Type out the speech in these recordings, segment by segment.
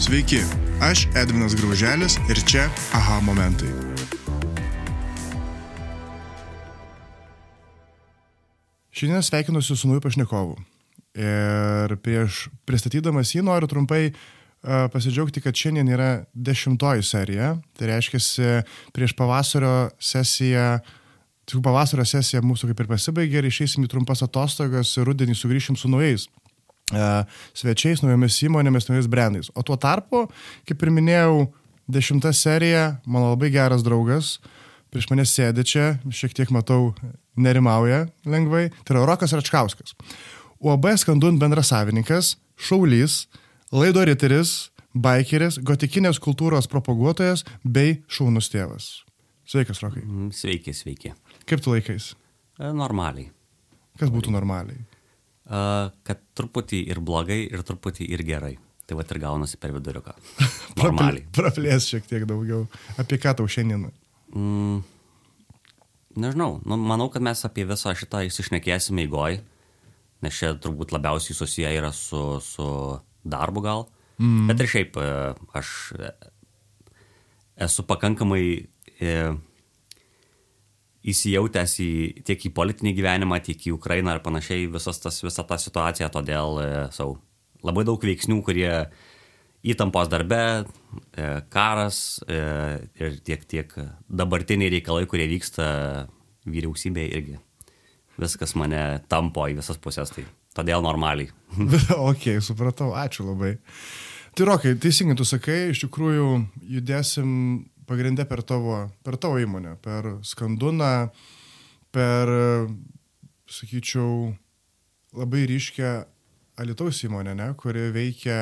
Sveiki, aš Edvinas Grauželis ir čia aha momentai. Šiandien sveikinuosi su nauju pašnekovu. Ir prieš pristatydamas jį noriu trumpai pasidžiaugti, kad šiandien yra dešimtoji serija. Tai reiškia, prieš pavasario sesiją, tik pavasario sesija mūsų kaip ir pasibaigė ir išeisim į trumpas atostogas ir rudenį sugrįšim su naujais svečiais, naujomis įmonėmis, naujais brandais. O tuo tarpu, kaip ir minėjau, dešimta serija, mano labai geras draugas, prieš mane sėdi čia, šiek tiek matau, nerimauja lengvai, tai yra Rokas Račkauskas. UAB skandun bendrasavininkas, šaulys, laido riteris, baikeris, gotikinės kultūros propaguotojas bei šaunus tėvas. Sveikas, Rokai. Sveiki, sveiki. Kaip tu laikais? E, Normaliai. Kas būtų normaliai? Kad truputį ir blogai, ir truputį ir gerai. Tai va ir gaunasi per viduriuką. Normaliai. Praplės šiek tiek daugiau. Apie ką tau šiandien? Mm, nežinau, nu, manau, kad mes apie visą šitą įsišnekėsime įgoj, nes čia turbūt labiausiai susiję yra su, su darbu gal. Mm. Bet ir šiaip e, aš e, esu pakankamai e, įsijautęs į, tiek į politinį gyvenimą, tiek į Ukrainą ir panašiai visas tas, visą tą situaciją, todėl e, sau, labai daug veiksnių, kurie įtampos darbe, e, karas e, ir tiek, tiek dabartiniai reikalai, kurie vyksta vyriausybėje irgi. Viskas mane tampo į visas pusės, tai todėl normaliai. ok, supratau, ačiū labai. Tai Rokai, teisingai tu sakai, iš tikrųjų judėsim pagrindę per tavo, per tavo įmonę, per skanduną, per, sakyčiau, labai ryškę Alitaus įmonę, ne, kuri veikia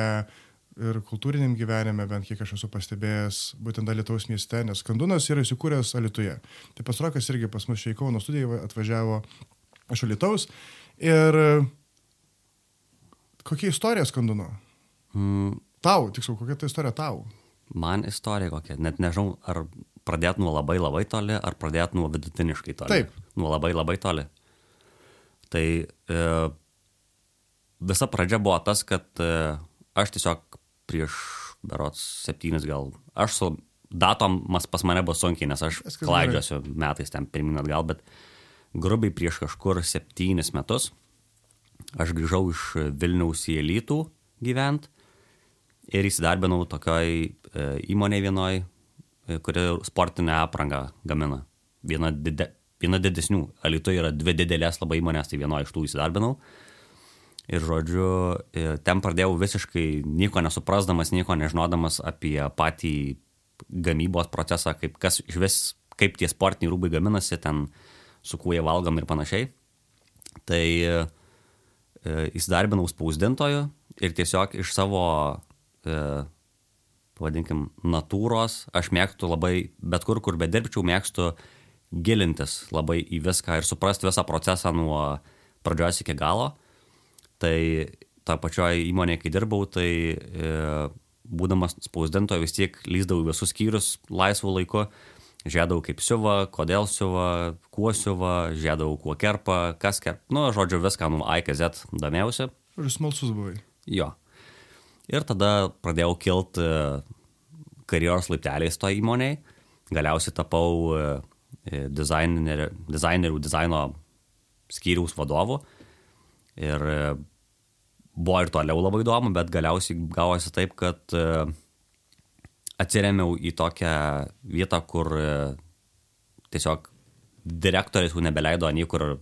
ir kultūriniam gyvenime, bent kiek aš esu pastebėjęs, būtent Alitaus mieste, nes skandunas yra įsikūręs Alituje. Tai pasrokas irgi pas mus čia į Kauno studiją atvažiavo iš Alitaus. Ir kokia istorija skanduno? Mm, Tau, tiksliau, kokia ta istorija tau? Man istorija kokia, net nežinau, ar pradėt nuo labai labai toli, ar pradėt nuo vidutiniškai toli. Taip. Nuo labai labai toli. Tai e, visa pradžia buvo tas, kad e, aš tiesiog prieš berots septynis gal, aš su datom mas pas mane buvo sunkiai, nes aš Viskas klaidžiosiu metais ten pirmin atgal, bet grubiai prieš kažkur septynis metus aš grįžau iš Vilniaus į Elytų gyvent ir įsidarbinau tokioj e, įmonėje vienoj, e, kuri sportinę aprangą gamina. Viena, dide, viena didesnių. Alitoje yra dvi didelės labai įmonės, tai vienoje iš tų įsidarbinau. Ir žodžiu, e, ten pradėjau visiškai nieko nesuprasdamas, nieko nežinodamas apie patį gamybos procesą, kaip, kas, vis, kaip tie sportiniai rūbai gaminasi, ten su kuo jie valgom ir panašiai. Tai e, įsidarbinau spausdintoju ir tiesiog iš savo e, pavadinkim, natūros, aš mėgstu labai, bet kur, kur bedirbčiau, mėgstu gilintis labai į viską ir suprasti visą procesą nuo pradžios iki galo. Tai tą pačioje įmonėje, kai dirbau, tai e, būdamas spausdintoju vis tiek lyzdavau visus skyrius laisvų laiku, žiedavau kaip siuva, kodėl siuva, kuo siuva, žiedavau kuo kerpa, kas kerpa, nu, žodžiu, viską nuo A iki Z domėjausi. Ir smalsus buvai. Jo. Ir tada pradėjau kilti karjeros laipteliais to įmoniai. Galiausiai tapau e, dizainerių, dizainerių dizaino skyriaus vadovu. Ir e, buvo ir toliau labai įdomu, bet galiausiai gavosi taip, kad e, atsiremiau į tokią vietą, kur tiesiog direktorius jau nebeleido niekur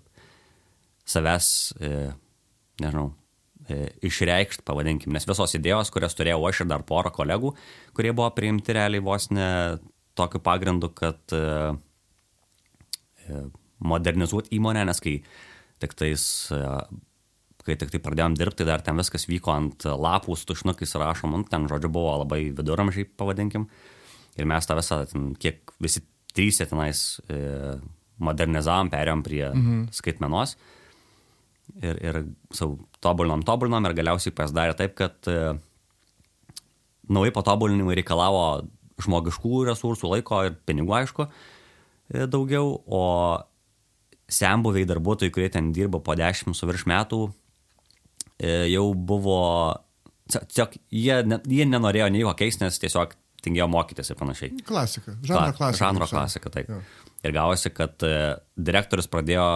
savęs, nežinau, išreikšti, pavadinkim, nes visos idėjos, kurias turėjau aš ir dar porą kolegų, kurie buvo priimti realiai vos ne tokiu pagrindu, kad modernizuoti įmonę, nes kai tik tais, kai tik tai pradėjom dirbti, dar ten viskas vyko ant lapų tušnukais rašom, nu, ten žodžiu buvo labai viduramžiai, pavadinkim, ir mes tą visą, ten, kiek visi trys tenais modernizavom, perėjom prie mhm. skaitmenos ir, ir savo tobulinom, tobulinom ir galiausiai pasidarė taip, kad e, nauji patobulinimai reikalavo žmogiškų resursų, laiko ir pinigų, aišku, e, daugiau, o sembuviai darbuotojai, kurie ten dirbo po 10 su virš metų, e, jau buvo tiesiog jie, ne, jie nenorėjo nieko keisti, nes tiesiog tingėjo mokytis ir panašiai. Klasika. Žanro klasika. Žanro klasika, taip. Jo. Ir gavosi, kad e, direktorius pradėjo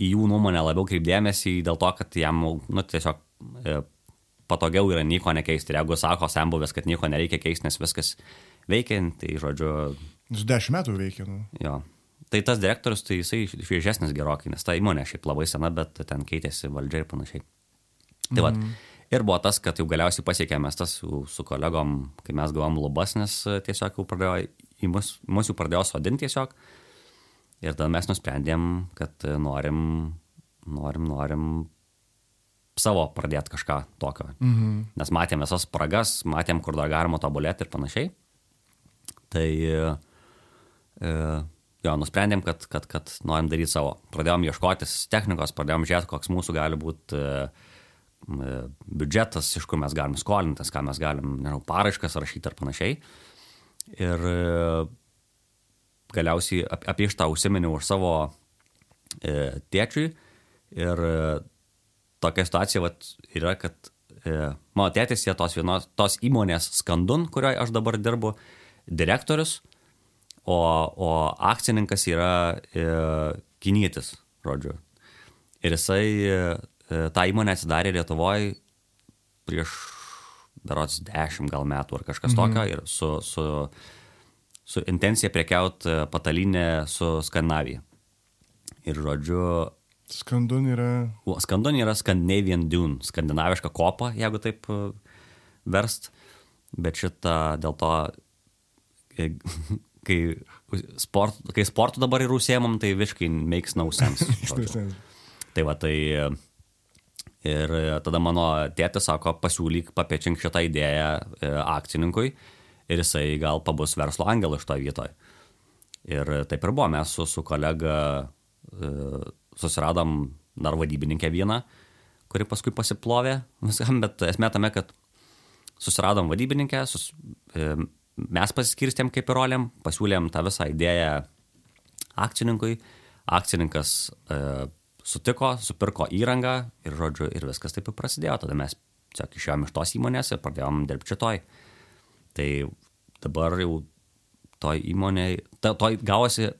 į jų nuomonę labiau kreipdėmėsi dėl to, kad jam nu, tiesiog e, patogiau yra nieko nekeisti. Ir jeigu sako sembuvės, kad nieko nereikia keisti, nes viskas veikia, tai žodžiu, Jis dešimt metų veikia. Nu. jo. Tai tas direktorius, tai jisai šviežesnis gerokai, nes ta įmonė šiaip labai sena, bet ten keitėsi valdžia ir panašiai. Tai mm. va. Ir buvo tas, kad jau galiausiai pasiekėme tas jau su kolegom, kai mes gavom lubas, nes tiesiog jau pradėjo, į mus, mus jau pradėjo sodinti tiesiog. Ir tada mes nusprendėm, kad e, norim, norim, norim savo pradėti kažką tokio. Mhm. Nes matėm visas spragas, matėm, kur dar galima tobulėti ir panašiai. Tai e, e, jo, nusprendėm, kad, kad, kad norim daryti savo. Pradėjom ieškotis technikos, pradėjom žiūrėti, koks mūsų gali būti e, e, biudžetas, iš kur mes galim skolintis, ką mes galim, nežinau, paraiškas rašyti ar panašiai. Ir galiausiai ap- apie šitą užsiminiau už savo e, tėčiui. Ir e, tokia situacija vat, yra, kad e, mano tėtis yra tos, vienos, tos įmonės skandun, kurioje aš dabar dirbu, direktorius, o, o akcininkas yra e, kinietis, žodžiu. Ir jisai e, tą įmonę atsidarė Lietuvoje prieš berots dešimt gal metų ar kažkas mhm. tokio ir su, su, su intencija prekiaut e, patalinę su Skandinavija. Ir žodžiu, Skandun yra. O, Skandon yra Scandinavian Dune, skandinaviška kopa, jeigu taip e, verst. Bet šitą dėl to, e, kai, sport, kai sportu dabar ir užsiemam, tai visiškai makes no sense. Tai va, tai e, ir tada mano tėtis sako, pasiūlyk, papiečink šitą idėją e, akcininkui ir jisai gal pabus verslo angelas šitoje vietoje. Ir taip ir buvo, mes su, su kolega e, susiradom dar vadybininkę vieną, kuri paskui pasiplovė viskam, bet esmė tame, kad susiradom vadybininkę, sus, e, mes pasiskirstėm kaip ir rolėm, pasiūlėm tą visą idėją akcininkui, akcininkas e, sutiko, supirko įrangą ir, žodžiu, ir viskas taip ir prasidėjo. Tada mes tiesiog išėjom iš tos įmonės ir pradėjom dirbti šitoj. Tai dabar jau toj įmonėj, ta, toj gavosi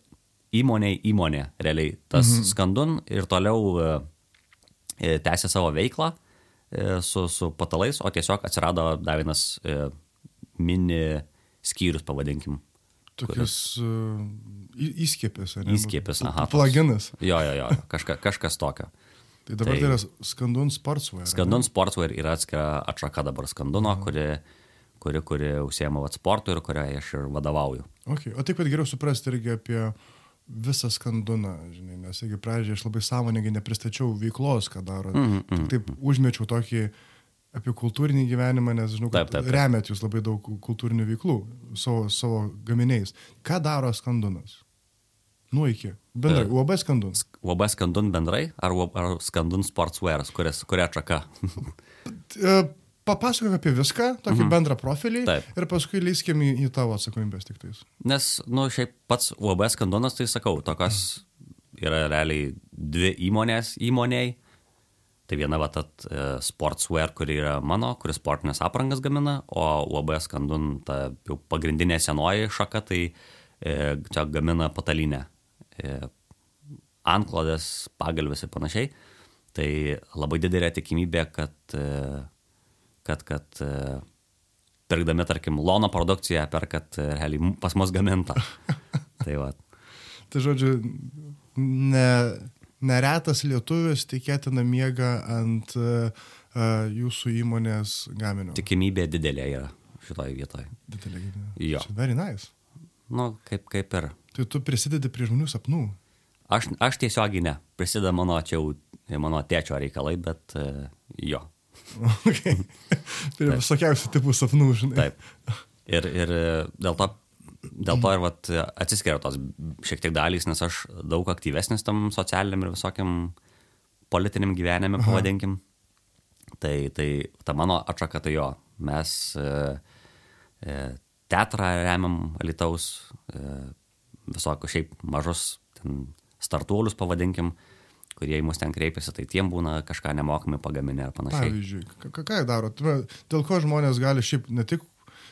įmoniai įmonė, realiai tas mhm. skandun ir toliau e, e, tęsė savo veiklą e, su, su patalais, o tiesiog atsirado dar vienas e, mini skyrius, pavadinkim. Tokius uh, įskiepės, ar ne? Įskiepis, aha. Plaginas. Jo, jo, jo, kažka, kažkas tokio. Tai dabar Tai- tai, yra Skandun Sportswear. Skandun Sportswear yra atskira atšaka dabar Skanduno, kuri, kuri, kuri užsiema sportu ir kuriai aš ir vadovauju. Okay. O taip pat geriau suprasti irgi apie visą skanduną, žinai, nes jeigu pradžioje aš labai sąmoningai nepristačiau veiklos, ką daro, mm Mhm, -hmm. taip užmečiau tokį apie kultūrinį gyvenimą, nes žinau, kad Taip, taip, taip. remet jūs labai daug kultūrinių veiklų savo, savo gaminiais. Ką daro skandunas? Nu iki. Bendrai, E, UAB skandunas. UAB Skandun bendrai ar, ar Skandun Sportswear, kuria atšaka? Papasakok apie viską, tokį mhm. bendrą profilį Taip. ir paskui leiskim į, į tavo atsakomybės tik tais. Nes, nu, šiaip pats UAB Skandunas, tai sakau, tokios yra realiai dvi įmonės įmoniai. Tai viena va ta e, Sportswear, kuri yra mano, kuris sportinės aprangas gamina, o UAB Skandun, ta jau pagrindinė senoji šaka, tai e, čia gamina patalinę. E, antklodės, pagalvis ir panašiai. Tai labai didelė tikimybė, kad, kad, kad e, pirkdami, tarkim, lono produkciją, perkat e, realiai pas mus gamintą. tai va. Tai žodžiu, ne, neretas lietuvis tikėtina miega ant uh, uh, jūsų įmonės gaminio. Tikimybė didelė yra šitoje vietoje. Didelė. Jo. Čia Very nice. Nu, kaip, kaip ir. Tai tu prisidedi prie žmonių sapnų. Aš, aš tiesiogiai ne. Prisideda mano čia jau mano tėčio reikalai, bet e, jo. Okay. prie visokiausių tipų sapnų, žinai. Taip. Ir, ir e, dėl to, dėl to ir vat, atsiskiria tos šiek tiek dalys, nes aš daug aktyvesnis tam socialiniam ir visokiam politiniam gyvenime, pavadinkim. Tai, tai ta mano atšaka tai jo. Mes e, e, teatrą remiam Alitaus, e, visokius šiaip mažus ten startuolius, pavadinkim, kurie į mus ten kreipiasi, tai tiem būna kažką nemokamai pagaminę ar panašiai. Pavyzdžiui, ką, jie daro? Dėl ko žmonės gali šiaip ne tik,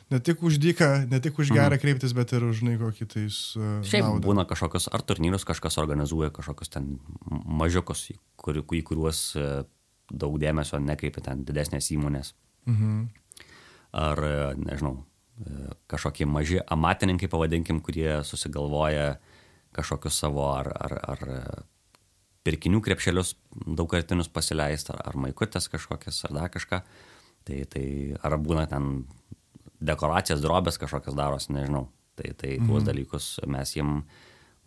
ne tik už dyką, ne tik už gerą kreiptis, bet ir už nei kokį tais... Uh, Mhm. Šiaip būna kažkokios, ar turnyrus kažkas organizuoja, kažkokios ten mažiukus, į, kur, į kuriuos e, daug dėmesio nekreipia ten didesnės įmonės. Mhm. Ar, e, nežinau, e, kažkokie maži amatininkai, pavadinkim, kurie susigalvoja kažkokius savo ar, ar, ar e, pirkinių krepšelius daugkartinius pasileisti, ar, ar maikutės kažkokias, ar dar kažką. Tai, tai ar būna ten dekoracijas, drobės kažkokias daros, nežinau. Tai, tai mhm. tuos dalykus mes jiem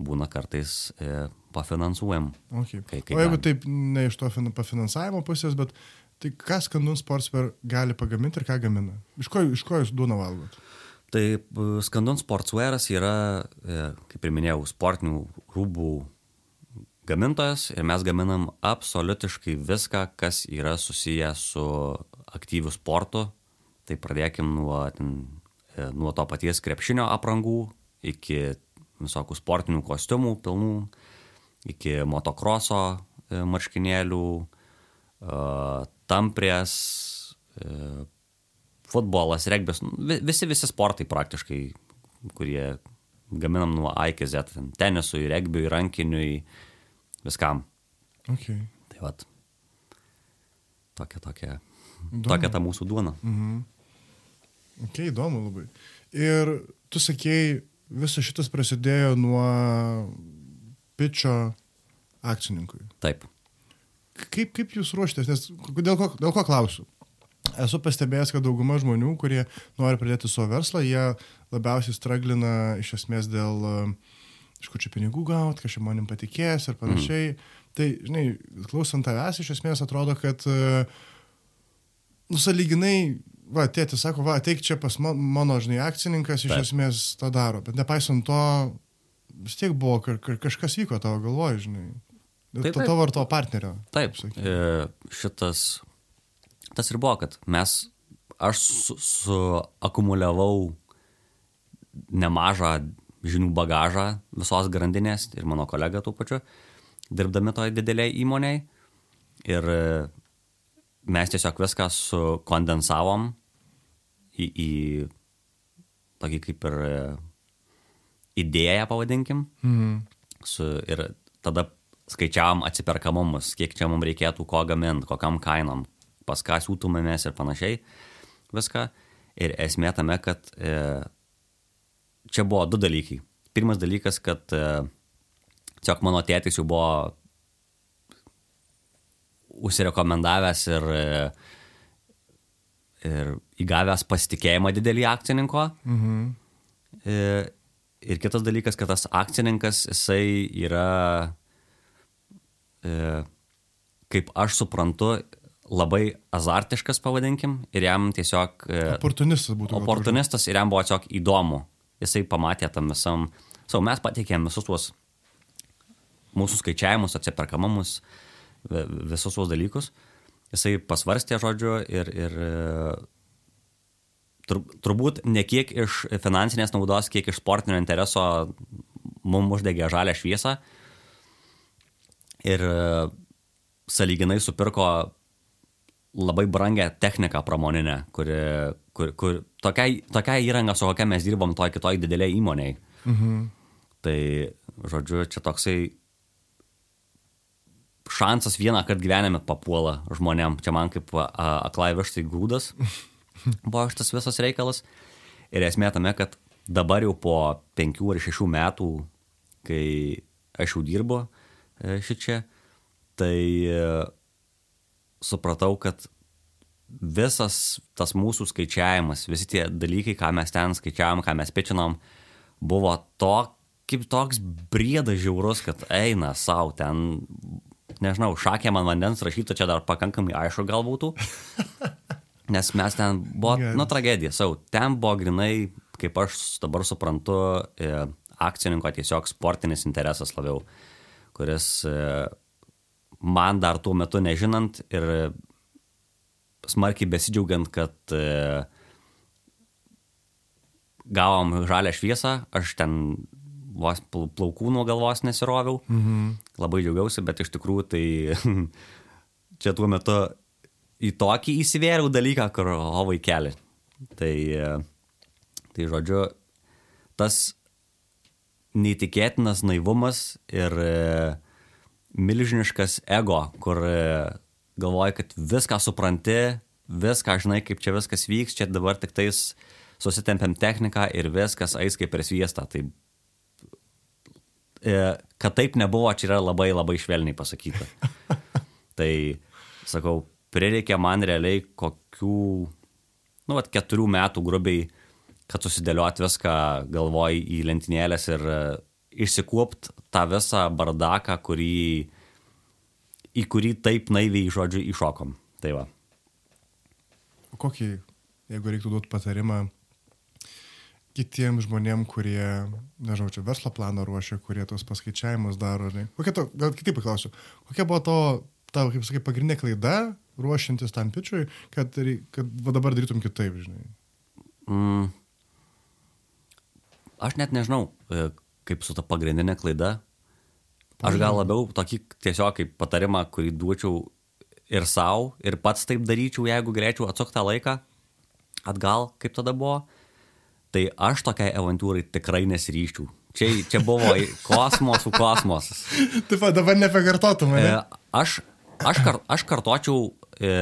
būna kartais e, pafinansuojam. Okay. Kai- kai o jeigu galim. taip ne iš to fin- pafinansavimo pusės, bet tai ką Skandun Sportswear gali pagaminti ir ką gamina? Iš ko, iš ko jūs duoną valgot? Tai Skandun Sportswearas yra, e, kaip ir minėjau, sportinių rūbų gamintojas ir mes gaminam absoliutiškai viską, kas yra susiję su aktyviu sportu. Tai pradėkim nuo, ten, e, nuo to paties krepšinio aprangų iki visokių sportinių kostiumų pilnų, iki motokroso e, marškinėlių, e, tamprės, futbolas, regbis, nu, vi- visi, visi sportai praktiškai, kurie gaminam nuo A iki Z, ten tenisui, regbiui, rankiniui, viskam. Okay. Tai vad, tokia, tokia, Įdomu. tokia ta mūsų duona. Ok, įdomu labai. Ir tu sakėjai, visas šitas prasidėjo nuo pičio akcininkui. Taip. Kaip, kaip jūs ruoštės? Nes dėl ko, dėl ko klausiu? Esu pastebėjęs, kad dauguma žmonių, kurie nori pradėti savo verslą, jie labiausiai straglina iš esmės dėl e, iš kur čia pinigų gauti, kažkaip manim patikės ir panašiai. Mm. Tai, žinai, klausant tavęs, iš esmės atrodo, kad e, nusaliginai, va, tėtis sako, va, ateik čia pas ma- mano, žinai, akcininkas iš Taip. esmės tą daro. Bet nepaisant to, vis tiek buvo, ka- ka- kažkas vyko tavo galvoje, žinai. Taip, taip. tavo ar to partnerio. Taip, e, šitas, tas ir buvo, kad mes, aš su, suakumuliavau nemažą žinių bagažą visos grandinės ir mano kolega tų pačiu, dirbdami toje didelėje įmonėje. Ir e, mes tiesiog viską sukondensavom į, į tokį kaip ir e, idėją, pavadinkim. Mhm. Su, ir tada skaičiavom atsiperkamumus, kiek čia mums reikėtų ko gaminti, kokiam kainom, pas ką siūtumėmės ir panašiai. Viską. Ir esmė tame, kad e, čia buvo du dalykai. Pirmas dalykas, kad e, tiesiog mano tėtis jau buvo užsirekomendavęs ir, e, ir įgavęs pasitikėjimą didelį akcininko. Mhm. E, Ir kitas dalykas, kad tas akcininkas, jisai yra, kaip aš suprantu, labai azartiškas, pavadinkim, ir jam tiesiog... Oportunistas būtų. oportunistas ir jam buvo tiesiog įdomu. Jisai pamatė tam visam... Sau, mes pateikėm visus tuos mūsų skaičiavimus, atsiperkamumus, vi- visus tuos dalykus. Jisai pasvarstė žodžiu ir, ir e, tur, turbūt ne kiek iš finansinės naudos, kiek iš sportinio intereso mums uždegė žalę šviesą. Ir e, saliginai supirko labai brangę techniką pramoninę, kuri, kur, kur tokia, tokia įranga, su kokia mes dirbom toj kitoj didelėje įmonėje. Mhm. Tai, žodžiu, čia toksai šansas vieną kartą gyvenime papuola žmonėm. Čia man kaip aklai vištai grūdas buvo šitas visas reikalas. Ir esmė tame, kad dabar jau po penkių ar šešių metų, kai aš jau dirbu šičia, tai e, supratau, kad visas tas mūsų skaičiavimas, visi tie dalykai, ką mes ten skaičiavom, ką mes pečinom, buvo to, kaip toks briedas žiaurus, kad eina savo ten, nežinau, šakė man vandens rašytų, čia dar pakankamai aišku gal būtų. Nes mes ten buvo, nu, tragedija, savo, ten buvo grinai, kaip aš dabar suprantu, e, akcininko tiesiog sportinis interesas labiau, kuris e, man dar tuo metu nežinant ir smarkiai besidžiaugiant, kad e, gavom žalę šviesą, aš ten vos pl- plaukų nuo galvos nesiroviau. Mhm. Labai džiaugiausi, bet iš tikrųjų tai čia tuo metu į tokį įsivėriau dalyką, kur, o vaikeli. Tai, e, tai žodžiu, tas neįtikėtinas naivumas ir e, milžiniškas ego, kur e, galvoji, kad viską supranti, viską žinai, kaip čia viskas vyks, čia dabar tik tais susitempiam techniką ir viskas eis kaip per sviestą. Tai, e, kad taip nebuvo, čia yra labai labai švelniai pasakyta. tai, sakau, prireikė man realiai kokių, nu, vat, keturių metų grubiai, kad susidėliot viską galvoj į lentynėlės ir išsikuopt tą visą bardaką, kurį, į kurį taip naiviai, žodžiu, iššokom. Tai va. O kokį, jeigu reiktų duoti patarimą kitiems žmonėms, kurie, nežinau, čia verslo planą ruošia, kurie tos paskaičiavimus daro, ne? kokia to, gal kitaip paklausiu, kokia buvo to, tavo, kaip sakai, pagrindinė klaida ruošiantis tam pičiui, kad, kad va dabar darytum kitaip, žinai. Mm. Aš net nežinau, e, kaip su ta pagrindinė klaida. Aš gal labiau tokį tiesiog kaip patarimą, kurį duočiau ir savo, ir pats taip daryčiau, jeigu galėčiau atsukti tą laiką atgal, kaip tada buvo. Tai aš tokiai avantūrai tikrai nesiryščiau. Čia, čia buvo kosmosų kosmosas. Taip, dabar nebekartotum, E, ne? aš, aš, kar, aš kartočiau e,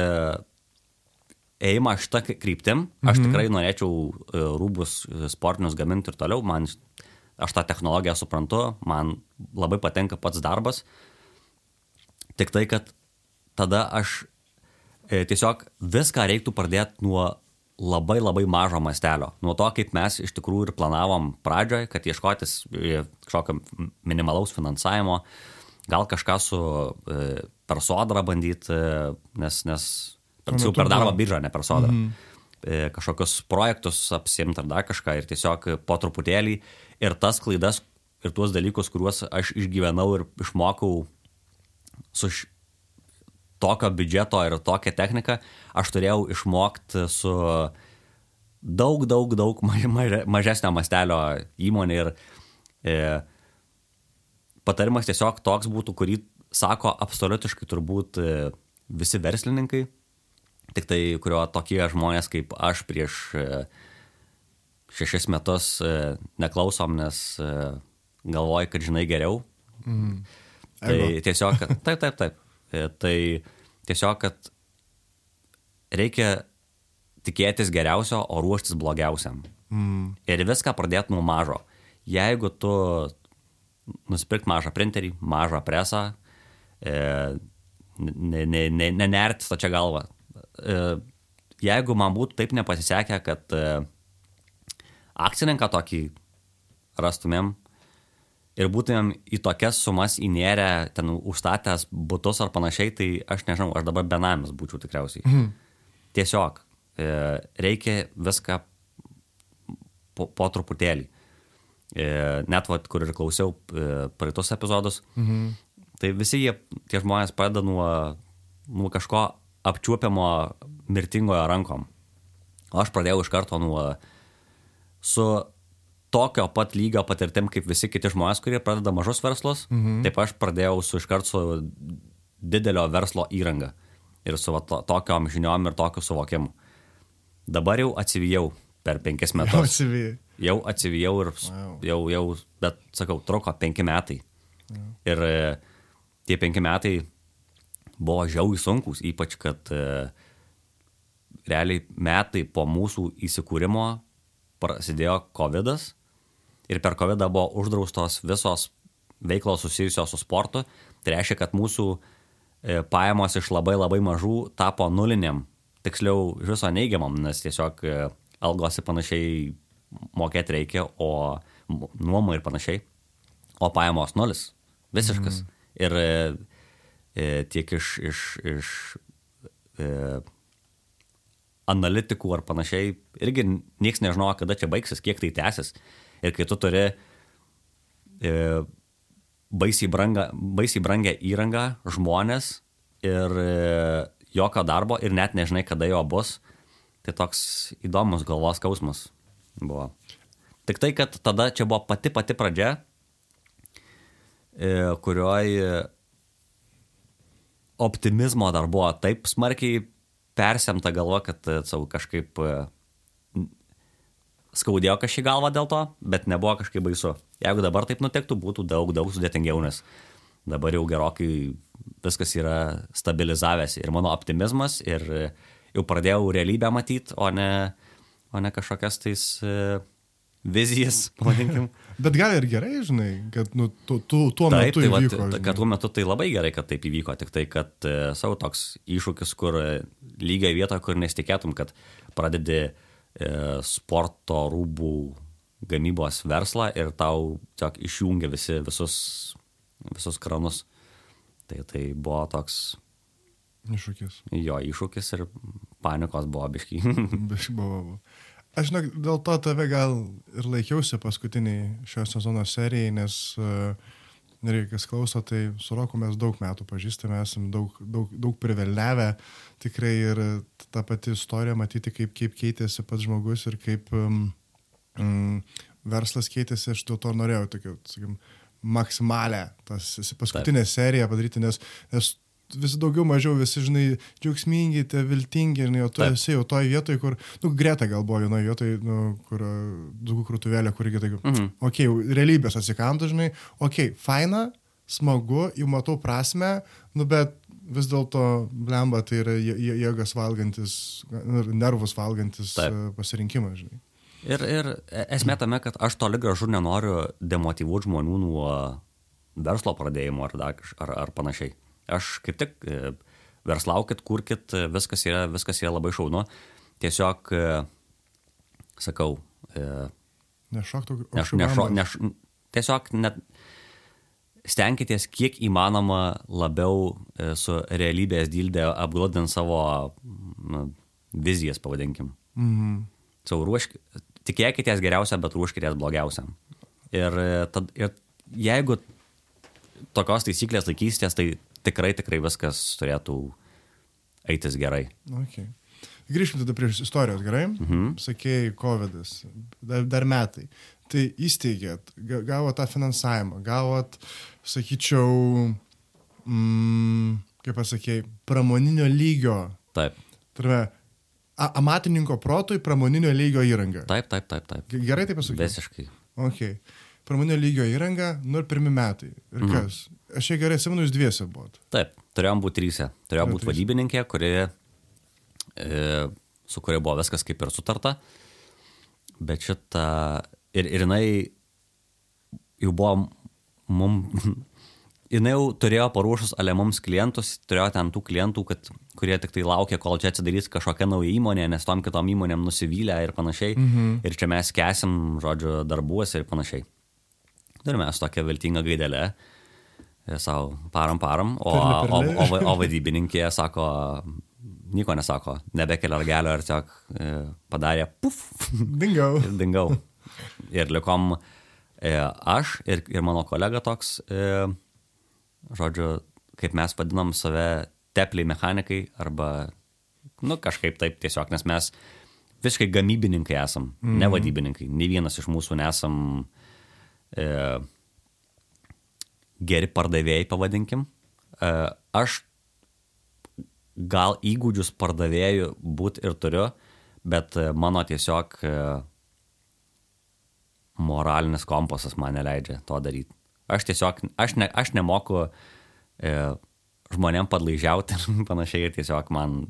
ėjimą šitą kryptim. Aš mhm. tikrai norėčiau e, rūbus e, sportinius gaminti ir toliau. Man, aš tą technologiją suprantu, man labai patinka pats darbas. Tik tai, kad tada aš e, tiesiog viską reiktų pradėti nuo labai labai mažo mastelio. Nuo to, kaip mes iš tikrųjų ir planavom pradžioje, kad ieškotis e, kažkokio minimalaus finansavimo, gal kažką su e, per sodrą bandyti, nes, nes per, per darbo buvo. biržą, ne per sodrą. Mhm. Kažkokius projektus apsimti ar dar kažką ir tiesiog po truputėlį ir tas klaidas ir tuos dalykus, kuriuos aš išgyvenau ir išmokau su š... tokio biudžeto ir tokia technika, aš turėjau išmokti su daug, daug, daug maž, maž, mažesnio mastelio įmonė ir e, patarimas tiesiog toks būtų, kurį sako absoliutiškai turbūt e, visi verslininkai, tik tai kurio tokie žmonės kaip aš prieš e, šešis metus e, neklausom, nes e, galvoji, kad žinai geriau. Mm. Tai Ego. tiesiog, kad, taip, taip, taip. Tai tiesiog, kad reikia tikėtis geriausio, o ruoštis blogiausiam. Mm. Ir viską pradėti nuo mažo. Jeigu tu nusipirk mažą printerį, mažą presą, e, ne- ne- ne- nenert stačia galva. E, jeigu man būtų taip nepasisekę, kad e, akcininką tokį rastumėm ir būtumėm į tokias sumas įnėrę, ten užstatęs būtus ar panašiai, tai aš nežinau, aš dabar benamis būčiau tikriausiai. Mhm. Tiesiog e, reikia viską po, po truputėlį. E, net vat, kur ir klausiau e, praeitus epizodus, mhm. tai visi jie, tie žmonės pradeda nuo, nuo kažko apčiuopiamo mirtingojo rankom. O aš pradėjau iš karto nuo su tokio pat lygio patirtim kaip visi kiti žmonės, kurie pradeda mažus verslus. Mhm. Taip aš pradėjau su iškart su didelio verslo įranga ir su va, to, tokiom žiniom ir tokiu suvokimu. Dabar jau atsivijau per penkis Jau metus. atsivijai. Jau atsivijau ir Wow. jau, jau, bet sakau, truko penki metai. Ir e, tie penki metai buvo žiaui sunkus, ypač kad e, realiai metai po mūsų įsikūrimo prasidėjo COVID ir per COVID buvo uždraustos visos veiklos susijusios su sportu. Tai reiškia, kad mūsų e, pajamos iš labai labai mažų tapo nuliniam, tiksliau iš viso neigiamam, nes tiesiog e, algos ir panašiai mokėti reikia, o nuomą ir panašiai, o pajamos nulis, visiškas. Mm. Ir tiek iš, iš, iš e, analitikų ar panašiai, irgi niekas nežinojo, kada čia baigsis, kiek tai tęsis. Ir kai tu turi e, baisiai, branga, baisiai brangę įrangą, žmonės ir e, jokio darbo ir net nežinai, kada jo bus, tai toks įdomus galvos skausmas buvo. Tik tai, kad tada čia buvo pati pati pradžia kurioje optimizmo dar buvo taip smarkiai persemta galva, kad e, savo kažkaip e, skaudėjo kažkaip galva dėl to, bet nebuvo kažkaip baisu. Jeigu dabar taip nutiktų, būtų daug, daug sudėtingiau, nes dabar jau gerokai viskas yra stabilizavęs ir mano optimizmas ir jau pradėjau realybę matyti, o ne, o ne kažkokias tais vizijas, pavadinkim. Bet gal ir gerai, žinai, kad nu, tu, tu, tuo taip, metu tai įvyko. Va, žinai. kad tuo metu tai labai gerai, kad taip įvyko, tik tai, kad e, savo toks iššūkis, kur e, lygiai vietoje, kur nesitikėtum, kad pradedi e, sporto rūbų gamybos verslą ir tau tiesiog išjungia visi, visus, visus kranus. Tai tai buvo toks Iššūkis. jo iššūkis ir panikos buvo biškai. Biškai buvo. Aš žinok, dėl to tave gal ir laikiausi paskutiniai šio sezono serijai, nes uh, nereikia kas klauso, tai su Roku mes daug metų pažįstame, esame daug, daug, daug privelnevę tikrai ir ta pati istorija matyti, kaip, kaip keitėsi pats žmogus ir kaip um, um, verslas keitėsi, aš dėl to norėjau tokią, sakykim, maksimalę tas paskutinę Taip. seriją padaryti, nes, nes vis daugiau mažiau visi, žinai, džiaugsmingi, tie viltingi, žinai, o tu Taip. esi jau toje vietoje, kur, nu, greta gal buvo vienoje vietoje, nu, kur daugų krūtuvėlė, kur irgi, tai, mhm. okei, okay, realybės atsikando, žinai, okei, okay, faina, smagu, jau matau prasme, nu, bet vis dėlto blemba tai yra jėgas valgantis, nervus valgantis Taip. pasirinkimas, žinai. Ir, ir esmė tame, kad aš toli gražu nenoriu demotivuoti žmonių nuo verslo pradėjimo ar, dar, ar, ar panašiai. Aš kaip tik e, verslaukit, kurkit, viskas yra, viskas yra labai šaunu. Tiesiog, e, sakau, e, nešoktų. Neš, nešo, neš, tiesiog net stenkitės kiek įmanoma labiau su realybės dildė apglodint savo na, vizijas, pavadinkim. Mhm. Savo ruošk, tikėkitės geriausią, bet ruoškitės blogiausiam. Ir, tad, ir jeigu tokios taisyklės laikysitės, tai tikrai, tikrai viskas turėtų eitis gerai. Okay. Grįžkime tada prie istorijos, gerai? Mhm. Sakėjai, COVID, dar, dar metai. Tai įsteigėt, gavot tą finansavimą, gavot, sakyčiau, mm, kaip pasakėjai, pramoninio lygio. Taip. Tarme, amatininko protui pramoninio lygio įranga. Taip, taip, taip. taip. Gerai tai pasakyti? Visiškai. Okay. Pramoninio lygio įranga, nu ir pirmi metai. Ir mhm. kas? Aš čia gerai atsimenu, jūs dviese buvot. Taip, turėjom būti trysia. Turėjo būti vadybininkė, kuri, e, su kuria buvo viskas kaip ir sutarta. Bet šitą... Ir, ir jinai jau buvo mum... jinai jau turėjo paruošus ale mums klientus, turėjo ten tų klientų, kad, kurie tik tai laukia, kol čia atsidarys kažkokia nauja įmonė, nes tom kitom įmonėm nusivylę ir panašiai. Mhm. Ir čia mes kesim, žodžiu, darbuose ir panašiai. Turime mes tokią viltingą gaidelę savo param param, o, o, o, o vadybininkė sako, nieko nesako, nebekelia ragelio ir tiesiog e, padarė puf. Dingau. ir dingau. Ir likom e, aš ir, ir mano kolega toks, e, žodžiu, kaip mes vadinam save tepliai mechanikai arba, nu, kažkaip taip tiesiog, nes mes visiškai gamybininkai esam, mm ne vadybininkai. Nei vienas iš mūsų nesam e, geri pardavėjai, pavadinkim. E, aš gal įgūdžius pardavėjų būt ir turiu, bet mano tiesiog e, moralinis kompasas man neleidžia to daryti. Aš tiesiog, aš, ne, aš nemoku e, žmonėm padlaižiauti ir panašiai, ir tiesiog man,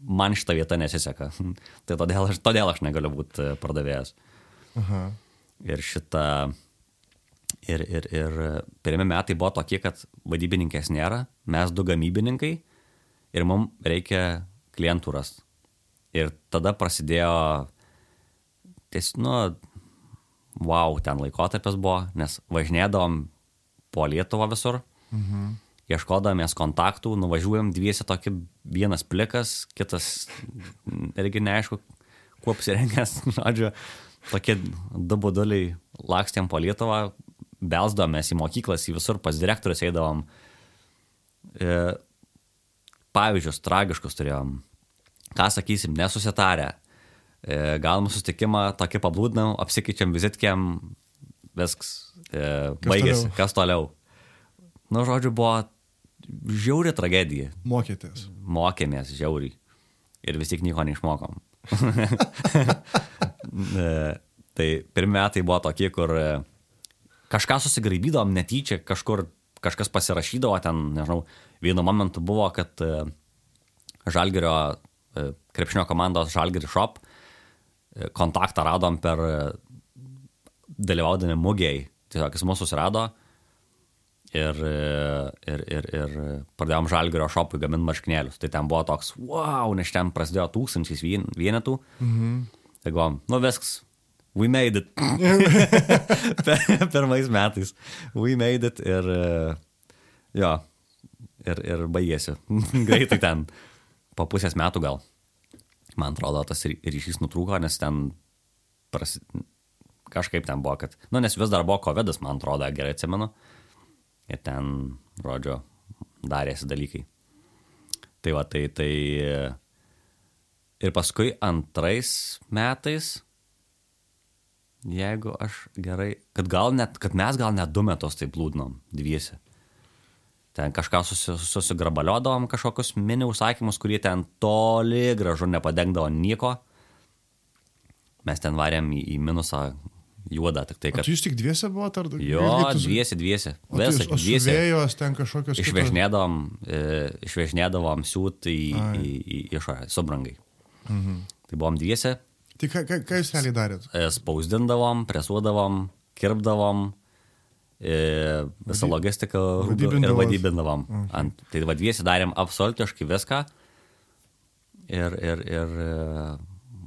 man šitą vietą nesiseka. tai todėl aš, todėl aš negaliu būti pardavėjas. Aha. Ir šitą Ir, ir, ir pirmie metai buvo tokie, kad vadybininkės nėra, mes du gamybininkai ir mums reikia klientų rasti. Ir tada prasidėjo, ties, nu, wow, ten laikotarpis buvo, nes važinėdavom po Lietuvą visur, mhm. ieškodamės kontaktų, nuvažiuojam dviesi tokį, vienas plikas, kitas irgi neaišku, kuo apsirengęs, žodžiu, tokie du buduliai lakstėm po Lietuvą, belsdavomės į mokyklas, į visur pas direktorius eidavom. E, pavyzdžius tragiškus turėjom. Ką sakysim, nesusitarę. E, galim susitikimą, tokį pablūdinam, apsikeičiam vizitkiam, viskas. E, baigėsi. Kas toliau? nu, žodžiu, buvo žiauri tragedija. Mokėtės. Mokėmės žiauriai. Ir vis tik nieko neišmokom. E, tai pirmie metai buvo tokie, kur e, kažką susigraibydom netyčia, kažkur kažkas pasirašydavo ten, nežinau, vienu momentu buvo, kad e, Žalgerio krepšinio komandos Žalgerio Shop kontaktą radom per dalyvaudami mugiai. Tiesiog jis mūsų susirado ir, ir, ir, ir pradėjom žalgerio šopui gaminti marškinėlius. Tai ten buvo toks, wow, nes ten prasidėjo tūkstančiais vienetų. Mhm. Tai galvom, nu viskas, we made it. Pirmais metais, we made it ir jo, ir, ir baigėsi. Greitai ten, po pusės metų gal. Man atrodo, tas ryšys nutrūko, nes ten prasi... kažkaip ten buvo, kad, nu, nes vis dar buvo COVID, man atrodo, gerai atsimenu. Ir ten, žodžio, darėsi dalykai. Tai va, tai, tai ir paskui antrais metais, jeigu aš gerai, kad gal net, kad mes gal net du metus taip liūdnom, dviesi. Ten kažką susi, susigrabaliodavom, kažkokius mini užsakymus, kurie ten toli gražu nepadengdavo nieko. Mes ten varėm į, į minusą juoda, tik tai, kad... O jūs tik dviese buvote ar daugiau? Jo, tu... dviese, dviese. Vėlgi, dviese. Vėjos ten kažkokios... Išvežnėdavom, e, išvežnėdavom siūt į, į, į išorę, subrangai. Mhm. Tai buvom dviese. Tai ką, ką, ką jūs realiai darėt? E, spausdindavom, presuodavom, kirpdavom, e, visą logistiką ir vadybindavom. Okay. Ant, tai vadviesi darėm absoliutiškai viską ir, ir, ir e,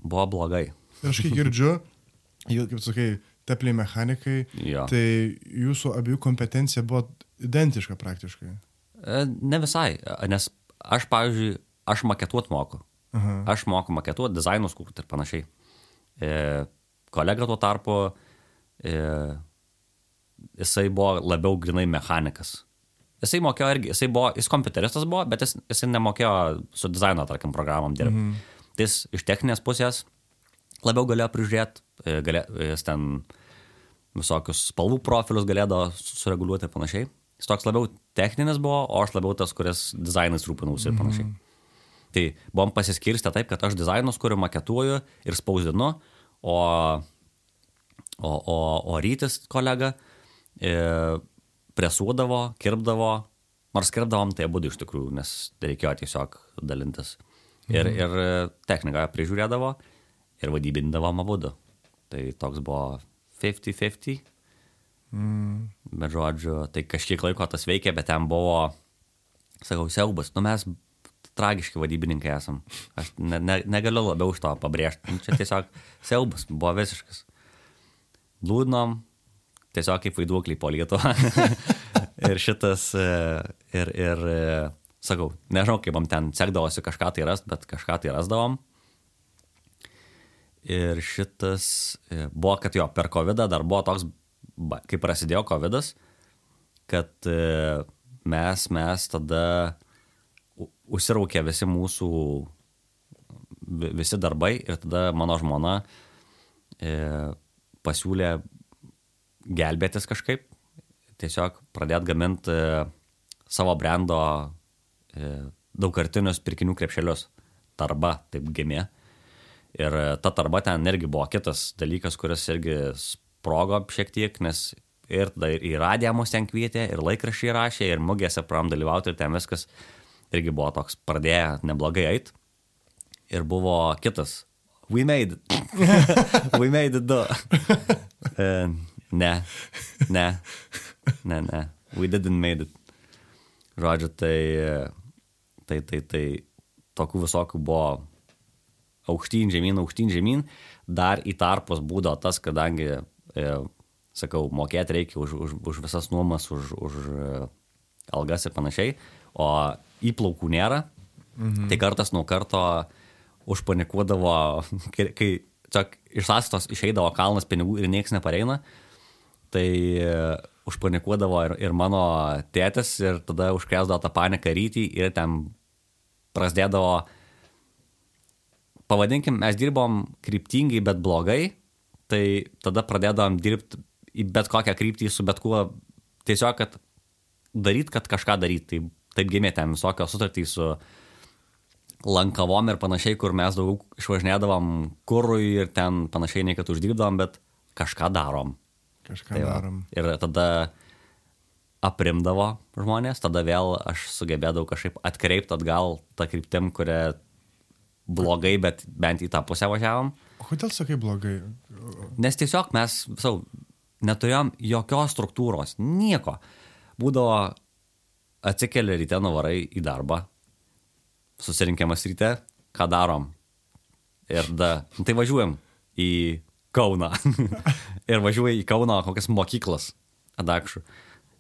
buvo blogai. Ir aš kai girdžiu, kaip sakai, tepliai mechanikai, jo. tai jūsų abiejų kompetencija buvo identiška praktiškai. Ne visai, nes aš, pavyzdžiui, aš maketuot moku. Aha. Aš moku maketuot, dizainus kurti ir panašiai. E, kolega tuo tarpu, e, jisai buvo labiau grinai mechanikas. Jisai mokėjo irgi, jisai buvo, jis kompiuteristas buvo, bet jis, jisai nemokėjo su dizaino, tarkim, programom dirbti. Mhm. Tai jis iš techninės pusės labiau galėjo prižiūrėti, e, galė, jis ten visokius spalvų profilius galėdavo sureguliuoti ir panašiai. Jis toks labiau techninis buvo, o aš labiau tas, kuris dizainais rūpinausi ir panašiai. Mm -hmm. Tai buvom pasiskirstę taip, kad aš dizainus kuriu, maketuoju ir spausdinu, o, o, o, o rytis kolega e, presuodavo, kirpdavo, nors kirpdavom tai abu iš tikrųjų, nes reikėjo tiesiog dalintis. Ir, mhm. ir techniką prižiūrėdavo ir vadybindavom abudu. Tai toks buvo 50-50. Mm. Bet žodžiu, tai kažkiek laiko tas veikė, bet ten buvo, sakau, siaubas. Nu mes tragiški vadybininkai esam. Aš ne, ne, negaliu labiau už to pabrėžti. Nu, čia tiesiog siaubas, buvo visiškas. Liūdnom, tiesiog kaip vaiduokliai po Lietuvą. ir šitas, e, ir, ir, e, sakau, nežinau, kaip man ten sekdavosi kažką tai rast, bet kažką tai rasdavom. Ir šitas e, buvo, kad jo, per COVID dar buvo toks, kai prasidėjo COVID, kad mes, mes tada užsiraukė visi mūsų, visi darbai ir tada mano žmona e, pasiūlė gelbėtis kažkaip, tiesiog pradėt gaminti savo brendo daugkartinius pirkinių krepšelius. Tarba taip gimė. Ir e, ta tarba ten irgi buvo kitas dalykas, kuris irgi sprogo šiek tiek, nes ir tada ir į radiją mus ten kvietė, ir laikraščiai rašė, ir mugėse pram dalyvauti, ir ten viskas irgi buvo toks, pradėjo neblogai eit. Ir buvo kitas. We made it. We made it du. uh, ne, ne, ne, ne. We didn't made it. Žodžiu, tai, tai, tai, tai tokių visokių buvo aukštyn, žemyn, aukštyn, žemyn, dar į tarpus būdavo tas, kadangi, e, sakau, mokėti reikia už, už, už visas nuomas, už, už e, algas ir panašiai, o įplaukų nėra, mhm. tai kartas nuo karto užpanikuodavo, kai, kai tiesiog iš sąskaitos išeidavo kalnas pinigų ir niekas nepareina, tai užpanikuodavo ir, ir mano tėtis ir tada užkresdavo tą paniką rytį ir ten prasidėdavo pavadinkim, mes dirbom kryptingai, bet blogai, tai tada pradėdavom dirbti į bet kokią kryptį su bet kuo, tiesiog, kad daryti, kad kažką daryti. Tai, taip gimė ten visokios sutartys su lankavom ir panašiai, kur mes daug išvažinėdavom kurui ir ten panašiai nei kad uždirbdavom, bet kažką darom. Kažką Tai va. darom. Ir tada aprimdavo žmonės, tada vėl aš sugebėdavau kažkaip atkreipti atgal tą kryptim, kurią blogai, bet bent į tą pusę važiavom. O kodėl sakai blogai? Nes tiesiog mes visau neturėjom jokios struktūros, nieko. Būdavo atsikeli ryte, nuvarai į darbą, susirinkiamas ryte, ką darom. Ir nu tai važiuojam į Kauną. ir važiuoji į Kauną kokias mokyklas, adakšų.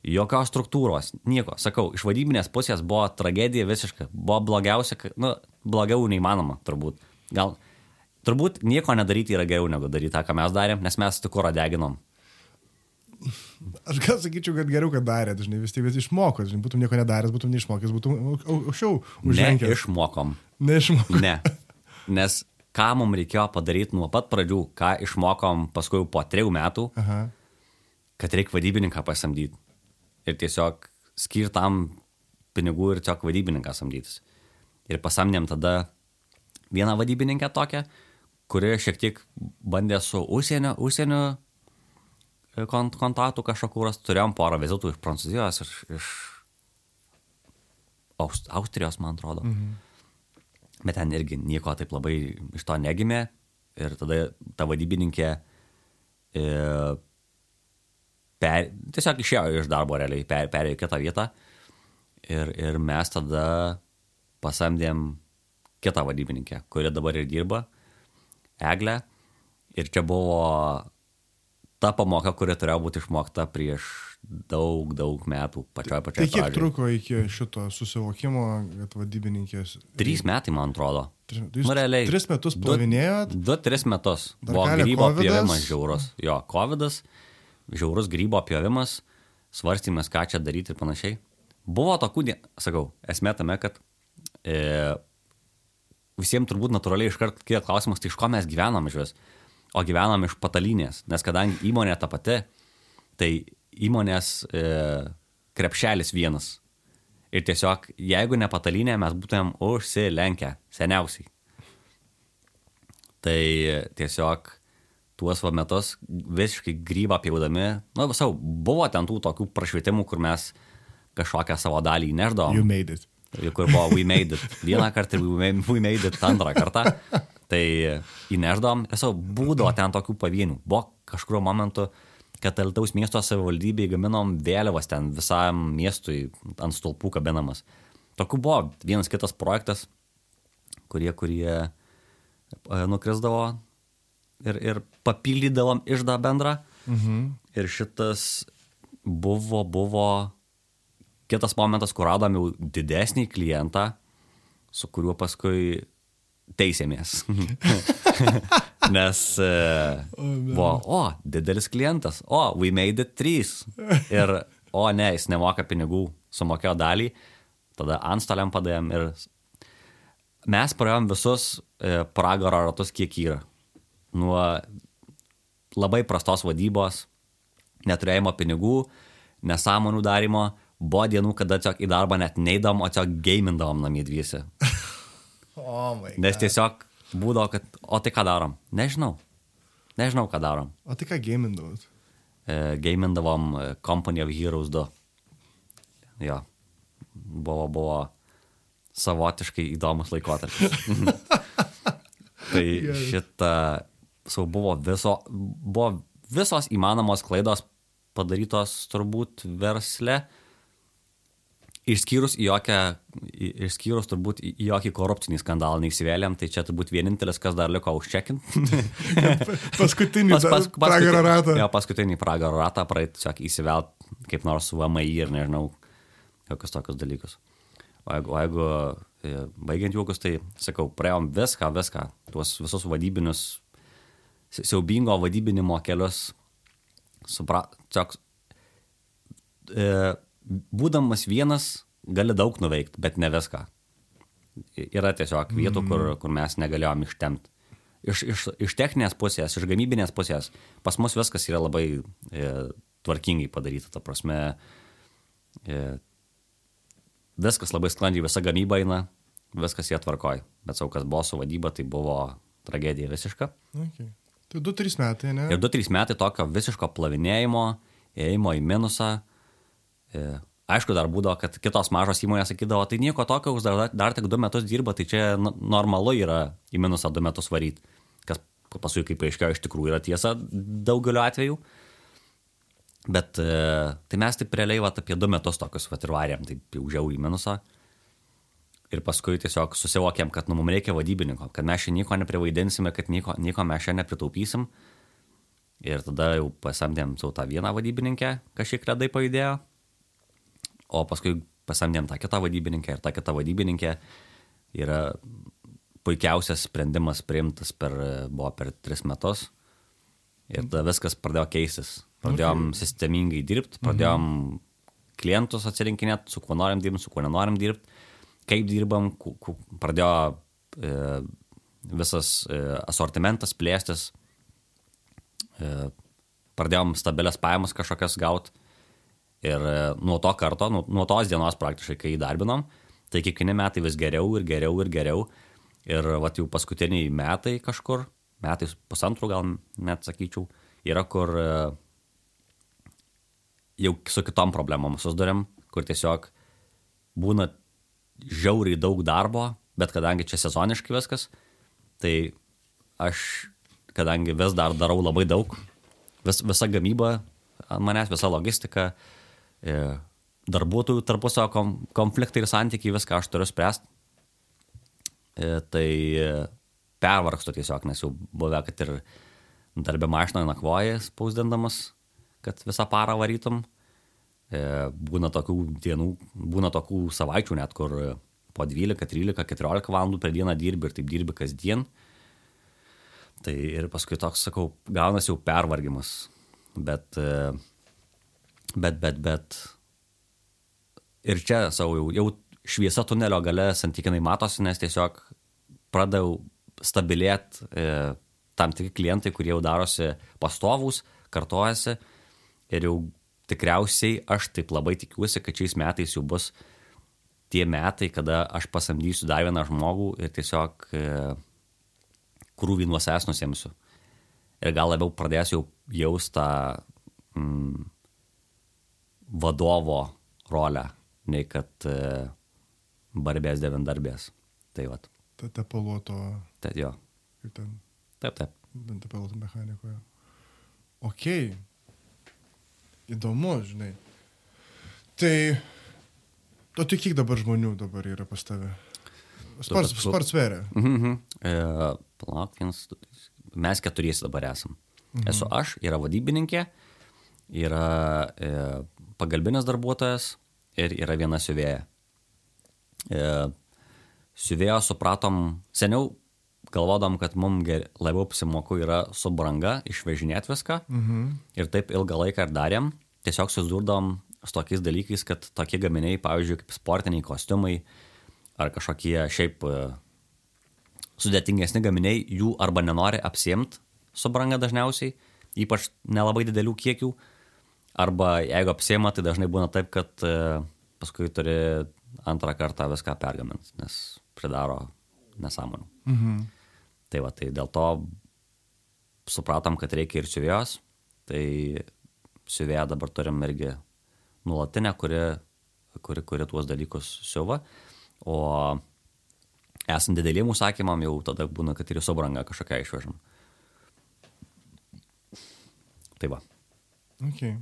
Jokios struktūros, nieko. Sakau, iš vadybinės pusės buvo tragedija visiška. Buvo blogiausia, nu, blogiau neįmanoma, turbūt. Gal, turbūt nieko nedaryti yra geriau negu daryti tą, ką mes darėm, nes mes tik kurą deginom. Aš gal sakyčiau, kad geriau, kad darė, žinai, vis vis išmoko, žinai, būtum nieko nedaręs, būtum neišmokęs, būtum au- au- aukščiau užlenkęs. Neišmokom. Neišmokęs. Ne. Nes ką mums reikėjo padaryti nuo pat pradžių, ką išmokom paskui po trejų metų, Aha. kad reikia vadybininką pasamdyti. Ir tiesiog skirtam pinigų ir tiesiog vadybininką samdytis. Ir pasamdėm tada vieną vadybininkę tokią, kuri šiek tiek bandė su užsienio, užsienio kont kontaktų kažkokiu rast. Turėjom porą vizitų iš Prancūzijos, iš, iš Aust Austrijos, man atrodo. Mhm. Bet ten irgi nieko taip labai iš to negimė. Ir tada ta vadybininkė e, per, tiesiog išėjo iš darbo realiai, per, perėjo kitą vietą. Ir, ir mes tada pasamdėm kitą vadybininkę, kuri dabar ir dirba, Eglę. Ir čia buvo ta pamoka, kuri turėjo būti išmokta prieš daug, daug metų, pačioj Tai pačioj kiek pradžioj. truko iki šito susivokimo, kad vadybininkės... Trys metai, man atrodo. Tris- Nu, realiai. tris metus Du- plavinėjot? Du, tris metus. Dar Buvo grybo kovidas. pjovimas žiaurus. Jo, COVID, žiaurus grybo pjovimas, svarstymas, ką čia daryti ir panašiai. Buvo tokių, sakau, esmė tame, kad e, visiems turbūt natūraliai iškart kyla klausimas, tai iš ko mes gyvenam vis. O gyvenam iš patalynės, nes kadangi įmonė ta pati, tai įmonės e, krepšelis vienas. Ir tiesiog, jeigu ne patalynė, mes būtumėm užsilenkę seniausiai. Tai tiesiog tuos va metus visiškai grybą pjaudami, nu, visau, buvo ten tų tokių prašvietimų, kur mes kažkokią savo dalį įneždavom. You made it. kur buvo We Made It vieną kartą ir We Made- We Made It antrą kartą. Tai įneždavom, tiesiog būdavo ten tokių pavienių. Buvo kažkurio momentu, kad Altaus miesto savivaldybėje gaminom vėliavas ten visam miestui ant stulpų kabinamas. Tokių buvo vienas kitas projektas, kurie, kurie e, nukrisdavo ir, ir papildydavom išdą bendrą. Mhm. Ir šitas buvo, buvo kitas momentas, kur radom jau didesnį klientą, su kuriuo paskui teisėmės. Nes e, buvo, o, didelis klientas, o, we made it 3. Ir, o, ne, jis nemoka pinigų, sumokėjo dalį, tada antstoliam padėjom ir mes praėjom visus e, pragaro ratus, kiek yra. Nuo labai prastos vadybos, neturėjimo pinigų, nesąmonių darimo, buvo dienų, kada tiesiog į darbą net neidam, o tiesiog gamindavom namie dviesi. Oh. Nes tiesiog būdavo, kad, o tai ką darom? Nežinau. Nežinau, ką darom. O tai ką gamindavot? E, gamindavom e, Company of Heroes 2. Jo. Buvo, buvo savotiškai įdomus laikotarpis. tai šitą, sau buvo, viso, buvo visos įmanomos klaidos padarytos turbūt versle. Išskyrus, jokią, išskyrus turbūt jokį korupcinį skandalą neįsivėlėm, tai čia turbūt vienintelis, kas dar liko užčekinti. Paskutinį pas, pas, pragaro ratą. Jo, paskutinį pragaro ratą praeit, tiesiog įsivelt kaip nors su VMI ir nežinau, kokius tokius dalykus. O jeigu, o jeigu e, baigiant juokus, tai sakau, praėjom viską, viską, tuos visus vadybinius, si- siaubingo vadybinimo kelius, supra, tiesiog, e, būdamas vienas, gali daug nuveikti, bet ne viską. Yra tiesiog vietų, kur, kur mes negalėjom ištemti. Iš, iš, iš techninės pusės, iš gamybinės pusės, pas mus viskas yra labai e, tvarkingai padaryta, ta prasme, E, viskas labai sklandžiai, visa gamyba eina, viskas jie tvarkoj. Bet savo kas buvo su vadyba, tai buvo tragedija visiška. Okay. Tai 2-3 metai, ne? Ir 2-3 metai tokio visiško plavinėjimo, ėjimo į minusą. E, aišku, dar būdavo, kad kitos mažos įmonės sakydavo, tai nieko tokio, dar, dar tik 2 metus dirba, tai čia normalu yra į minusą 2 metus varyti. Kas paskui, kaip aiškiai, iš tikrųjų yra tiesa daugeliu atveju. Bet e, tai mes taip realiai, va, apie 2 metus tokius, va, ir varėm, tai jau žiau į minusą. Ir paskui tiesiog susivokėm, kad nu, mums reikia vadybininko, kad mes čia nieko neprivaidinsime, kad nieko, nieko mes čia nepritaupysim. Ir tada jau pasamdėm savo tą vieną vadybininkę, kažkiek redai pajudėjo. O paskui pasamdėm tą kitą vadybininkę ir ta kita vadybininkė yra puikiausias sprendimas priimtas per, buvo per tris metus. Ir tada viskas pradėjo keistis. Pradėjom okay. sistemingai dirbti, pradėjom mhm. klientus atsirinkinėti, su kuo norim dirbti, su kuo nenorim dirbti, kaip dirbam, pradėjo e, visas e, asortimentas plėstis, E, pradėjom stabilias pajamas kažkokias gauti. Ir e, nuo to karto, nuo, nuo tos dienos praktiškai, kai įdarbinom, tai kiekvieni metai vis geriau ir geriau ir geriau. Ir vat jau paskutiniai metai kažkur, metai pusantrų gal net sakyčiau, yra kur e, jau su kitom problemom susidurėm, kur tiesiog būna žiauriai daug darbo, bet kadangi čia sezoniškai viskas, tai aš kadangi vis dar darau labai daug, vis, visa gamyba manęs, visa logistika, e, darbuotojų tarpusio konfliktai ir santykiai, viską aš turiu spręsti. E, tai e, pervargstu tiesiog, nes jau buvę, kad ir darbė mašinoje nakvoji spausdindamas, kad visą parą varytum. Būna tokių dienų, būna tokių savaičių net, kur po 12, 13, 14 valandų per dieną dirbi ir taip dirbi kasdien. Tai ir paskui toks, sakau, gaunasi jau pervargimas. Bet, e, bet, bet, bet. Ir čia savo jau, jau šviesa tunelio gale santykinai matosi, nes tiesiog pradėjau stabilėti e, tam tikri klientai, kurie jau darosi pastovūs, kartojasi. Ir jau tikriausiai aš taip labai tikiuosi, kad šiais metais jau bus tie metai, kada aš pasamdysiu dar vieną žmogų ir tiesiog e, krūvį nuo savęs nusimsiu. Ir gal labiau pradėsiu jau jausti tą mm, vadovo rolę, nei kad e, barbės devindarbės. Tai vad. Ta tepaluoto. Tad jo. Kaip ten. Taip, taip. Tepaluoto mechanikoje. Ok. Įdomu, žinai. Tai, o tik kiek dabar žmonių dabar yra pas tave? Spars, spars sveria. Mhm. Mm e, palauk, vienas, mes keturiesi dabar esam. Mhm. Esu aš, yra vadybininkė, yra e, pagalbinis darbuotojas ir yra viena siuvėja. E, siuvėjo supratom, seniau galvodom, kad mums labiau apsimoku yra su branga išvežinėti viską mhm. ir taip ilgą laiką ir darėm. Tiesiog susidurdom su tokiais dalykais, kad tokie gaminiai, pavyzdžiui, kaip sportiniai kostiumai ar kažkokie šiaip e, sudėtingesni gaminiai jų arba nenori apsimti su branga dažniausiai, ypač nelabai didelių kiekių, arba jeigu apsima, tai dažnai būna taip, kad e, paskui turi antrą kartą viską pergaminti, nes pridaro nesąmonių. Mhm. Tai va, tai dėl to supratom, kad reikia ir siuvėjos, tai siuvėją dabar turim irgi nuolatinę, kuri, kuri, kuri tuos dalykus siuva, o esant dideliem užsakymam jau tada būna, kad ir su branga kažkokia išvežam. Tai va. Okay.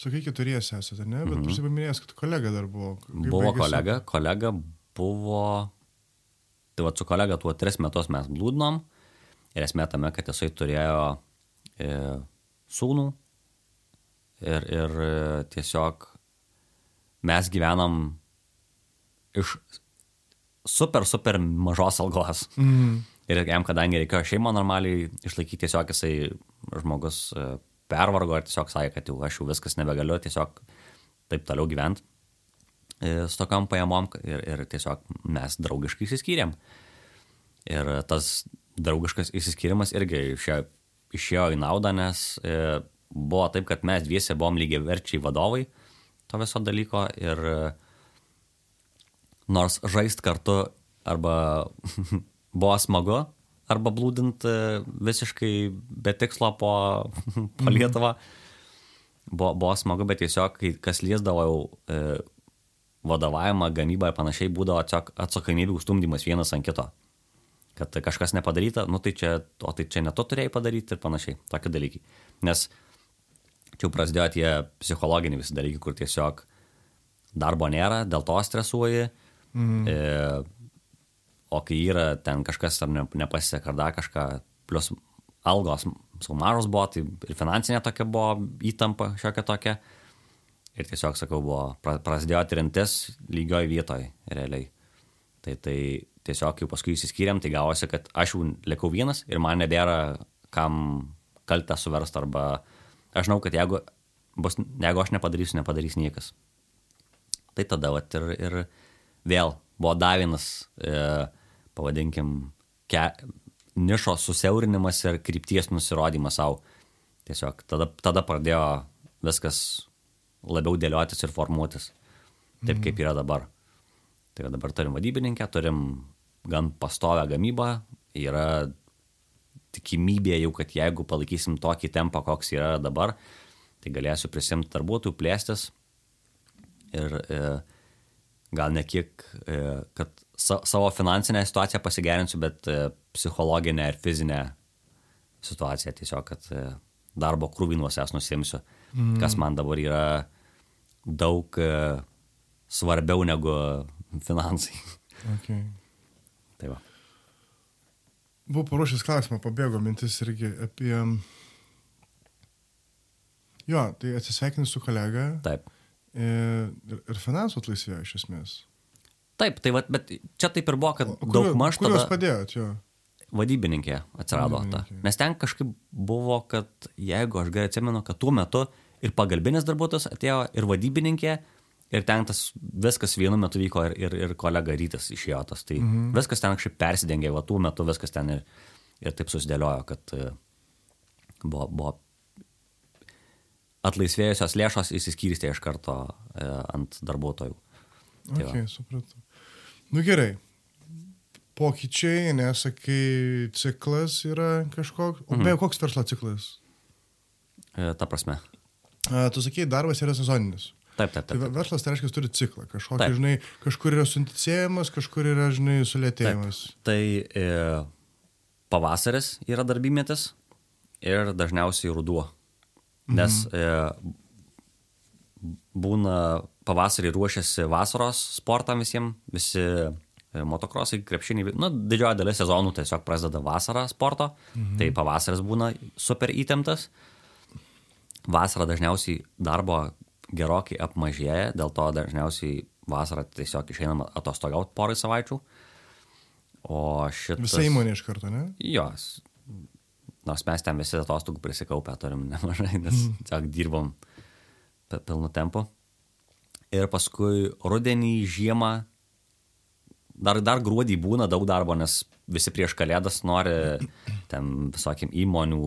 Sakai, keturiesi esate, ne? Bet mm -hmm. prisipaminėjęs, kad kolega dar buvo. Kaip buvo baigėsi? kolega, kolega buvo. Tai va, su kolega tuo tris metus mes blūdnom. Ir esmė tame, kad jisai turėjo e, sūnų. Ir, ir e, tiesiog mes gyvenam iš super, super mažos algos. Mm. Ir jam, kadangi reikėjo šeimą normaliai išlaikyti, tiesiog jisai žmogus e, pervargo ir tiesiog sakė, kad jau aš jau viskas nebegaliu, tiesiog taip toliau gyventi e, su tokiam pajamom ir, ir tiesiog mes draugiškai įsiskyrėm. Ir tas draugiškas įsiskyrimas irgi išėjo, išėjo į naudą, nes e, buvo taip, kad mes dviese buvom lygiai verčiai vadovai to viso dalyko ir nors žaist kartu arba buvo smagu, arba blūdint e, visiškai be tikslo po, po Lietuvą. Buvo, buvo smagu, bet tiesiog, kas liesdavo jau e, vadovavimą, gamybą ir panašiai, būdavo atsakomybių stumdymas vienas ant kito. Kad kažkas nepadaryta, nu tai čia, o tai čia ne to turėjai padaryti ir panašiai, tokie dalykai. Nes čia jau prasidėjo tie psichologiniai visi dalykai, kur tiesiog darbo nėra, dėl to stresuoji. Mm. E, o kai yra ten kažkas ar ne, nepasiseka ar dar kažką, plus algos su mažos buvo, tai ir finansinė tokia buvo įtampa šiokia tokia. Ir tiesiog, sakau, buvo, prasidėjo trintis lygioj vietoj realiai. Tai, tai tiesiog jau paskui įsiskyrėm, tai gavosi, kad aš jau likau vienas ir man nebėra kam kaltę suverst arba aš žinau, kad jeigu, bus, jeigu aš nepadarysiu, nepadarys niekas. Tai tada vat, ir, ir vėl buvo davinas e, pavadinkim, ke, nišos susiaurinimas ir krypties nusirodymas savo. Tiesiog tada, tada pradėjo viskas labiau dėliotis ir formuotis, taip mm. kaip yra dabar. Tai dabar turim vadybininkę, turim gan pastovę gamybą, yra tikimybė jau, kad jeigu palaikysim tokį tempą, koks yra dabar, tai galėsiu prisimti darbuotojų, plėstis ir e, gal ne kiek, e, kad sa, savo finansinę situaciją pasigerinsiu, bet e, psichologinę ir fizinę situaciją tiesiog, kad e, darbo krūvinuose aš nusimsiu, mm. kas man dabar yra daug e, svarbiau negu finansai. Okay. tai va. Buvau paruošęs klausimą, pabėgo mintis irgi apie... Jo, tai atsisveikini su kolega. Taip. Ir, ir finansų atlaisvėjo iš esmės. Taip, tai va, bet čia taip ir buvo, kad daug maž tada... Kur jūs padėjot, jo? Vadybininkė atsirado Vadybininkė. ta. Nes ten kažkaip buvo, kad jeigu aš gerai atsimenu, kad tuo metu ir pagalbinis darbuotojas atėjo, ir vadybininkė, ir ten tas viskas vienu metu vyko, ir, ir, ir kolega rytas išėjo tas. Tai mhm. viskas ten kažkaip persidengė, va tuo metu viskas ten ir, ir taip susidėliojo, kad uh, buvo, buvo atlaisvėjusios lėšos įsiskyrstė iš karto uh, ant darbuotojų. Tai okay, supratau. Nu gerai. Pokyčiai, nesakai, ciklas yra kažkoks. O mhm. beje, koks verslo ciklas? E, ta prasme. A, tu sakai, darbas yra sezoninis. Taip, taip, taip. Tai verslas tai reiškia, turi ciklą. Kažkokį, taip. žinai, kažkur yra sunticėjimas, kažkur yra, žinai, sulėtėjimas. Taip. Tai e, pavasaris yra darbymetis ir dažniausiai ruduo. Nes mhm. e, būna pavasarį ruošiasi vasaros sportam visiems, visi e, motokrosai, krepšiniai, nu, didžioji dalis sezonų tiesiog prasideda vasarą sporto, mhm. tai pavasaris būna super įtemptas. Vasarą dažniausiai darbo gerokai apmažėja, dėl to dažniausiai vasarą tiesiog išeinam atostogauti porai savaičių. O šitas... Visai įmonė iš karto, ne? Jos. Nors mes ten visi atostogų prisikaupę turim nemažai, nes mm. tiesiog dirbom pilnu tempu ir paskui rudenį, žiemą, dar, dar gruodį būna daug darbo, nes visi prieš kalėdas nori ten visokiam įmonių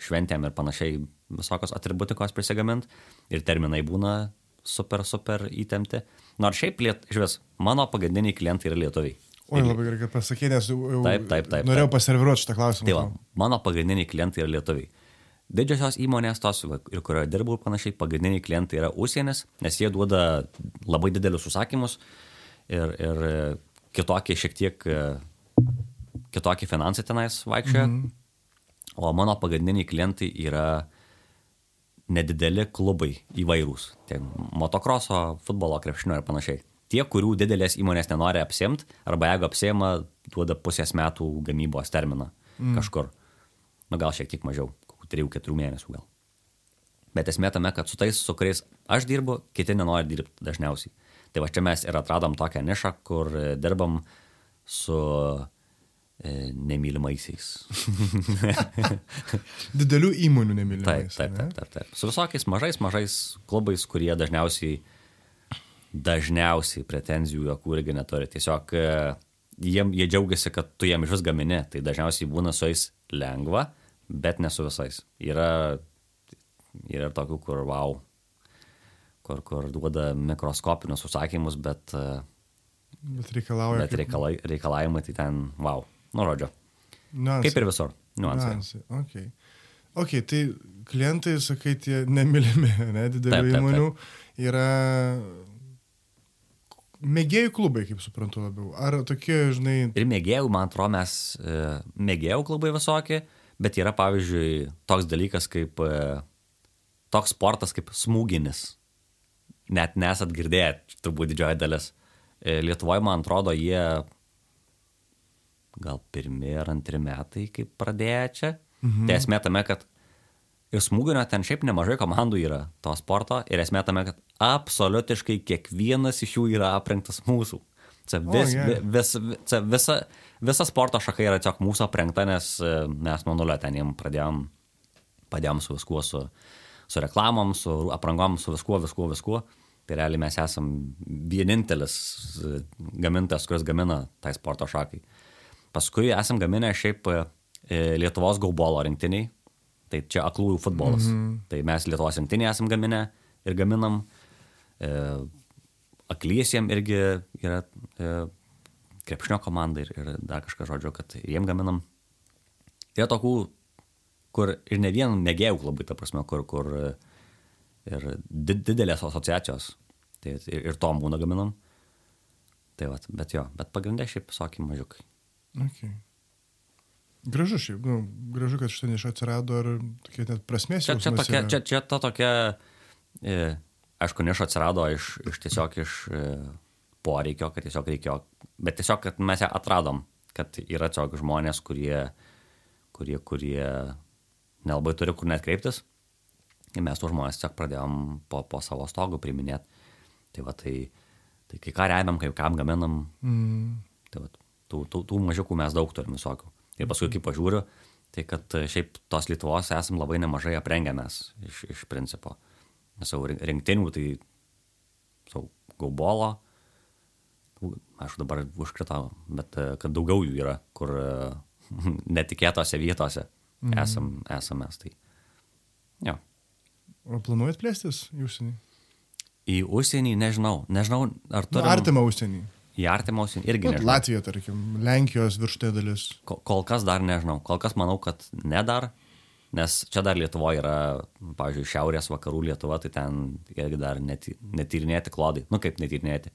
šventėm ir panašiai visokios atributikos prisigamint ir terminai būna super, super įtempti. Nors šiaip, liet, žinės, mano pagrindiniai klientai yra lietuviai. Oi, labai gerai, kad pasakė, nes jau, taip, taip, taip, norėjau paserviruoti šitą klausimą. Tai va, mano pagrindiniai klientai yra lietuviai. Didžiosios įmonės tos, ir kurioje dirbau panašiai, pagrindiniai klientai yra užsienis, nes jie duoda labai didelius užsakymus ir, ir kitokie šiek tiek, kitokie finansai tenais vaikščioja. Mm -hmm. O mano pagrindiniai klientai yra nedideli klubai įvairūs. Tai motokroso, futbolo, krepšinio ir panašiai. Tie, kurių didelės įmonės nenori apsimti, arba jeigu apsėma, duoda pusės metų gamybos terminą mm. kažkur. Nu gal šiek tiek mažiau. 3-4 mėnesių gal. Bet esmė tame, kad su tais, su kuriais aš dirbu, kiti nenori dirbti dažniausiai. Tai va čia mes ir atradom tokią nišą, kur dirbam su e, nemylimaisiais. Didelių įmonių nemylimaisiais. Taip, taip, taip, taip, taip. Su visokiais mažais, mažais klubais, kurie dažniausiai, dažniausiai pretenzijų jokių irgi neturi. Tiesiog e, jie, jie džiaugiasi, kad tu jiem iš vis gamini, tai dažniausiai būna su jais lengva bet ne su visais. Yra, yra tokių, kur wow, kur, kur duoda mikroskopinius užsakymus, bet, e, Bet reikalauja. bet reikalai, reikalavimai tai ten, wow, nu, žodžiu. Niuansai. Kaip ir visur. Niuansai. Niuansai. Okay. ok, tai klientai, sakai, tie nemylimi, ne, didelių Taip, taip, taip. įmonių yra mėgėjų klubai, kaip suprantu labiau. Ar tokie, žinai, Ir mėgėjau, man atrodo, mes e, mėgėjau klubai visokie, bet yra, pavyzdžiui, toks dalykas kaip, e, toks sportas kaip smūginis. Net nesat girdėję, turbūt didžioji dalis. E, Lietuvoje, man atrodo, jie gal pirmie ar antri metai, kaip pradėjo čia. Mhm. Tai esmė tame, kad ir smūginio ten šiaip nemažai komandų yra to sporto ir esmė tame, kad absoliutiškai kiekvienas iš jų yra aprengtas mūsų. Čia vis, gerai. vi- vis, čia visa, visa sporto šaka yra tiesiog mūsų aprengta, nes e, mes nuo nulio ten jiem pradėjom, padėjom su viskuo, su, su reklamom, su aprangom, su viskuo, viskuo, viskuo. Tai realiai mes esam vienintelis e, gamintojas, kuris gamina tai sporto šakai. Paskui esam gaminę šiaip e, Lietuvos gaubolo rinktiniai, tai čia aklųjų futbolas. Mm -hmm. Tai mes Lietuvos rinktinį esam gaminę ir gaminam. E, aklysiam irgi yra e, krepšnio komanda ir, ir dar kažką žodžio, kad jiem gaminam. Yra tokių, kur ir ne vien mėgėjų klubai, ta prasme, kur, kur ir did, didelės asociacijos. Tai ir, ir tom būna gaminam. Tai va, bet jo, bet pagrindė šiaip visokie mažiukai. Okay. Gražu šiaip, nu, gražu, kad šitą nišą atsirado ir tokie net prasmės Čia, čia, tokia, čia, čia ta tokia, e, aišku, niša atsirado iš, iš tiesiog iš e, poreikio, kad tiesiog reikėjo, bet tiesiog, kad mes ją atradom, kad yra tiesiog žmonės, kurie, kurie, kurie nelabai turi kur net kreiptis. Ir mes tuos žmonės tiesiog pradėjom po, po savo stogų priminėti. Tai va, tai, tai kai ką remiam, kai kam gaminam, Mm. Tai vat, tų, tų, tų mažiukų mes daug turim visokių. Ir paskui, kai pažiūriu, tai kad e, šiaip tos Lietuvos esam labai nemažai aprengę mes iš, iš principo. Nes rin- rinktinių, tai savo gaubolo, aš dabar užkritau, bet e, kad daugiau jų yra, kur e, netikėtose vietose esam, esam mes. Tai, jo. O planuojat plėstis į užsienį? Į užsienį nežinau, nežinau, ar Nu, turim. artimą užsienį. Į artimą užsienį irgi Nu, nežinau. Latvija, tarkim, Lenkijos viršutė dalis. Ko- Kol kas dar nežinau. Kol kas manau, kad ne dar, nes čia dar Lietuvoje yra, pavyzdžiui, šiaurės vakarų Lietuva, tai ten irgi dar neti- netyrinėti klodai. Nu kaip netyrinėti?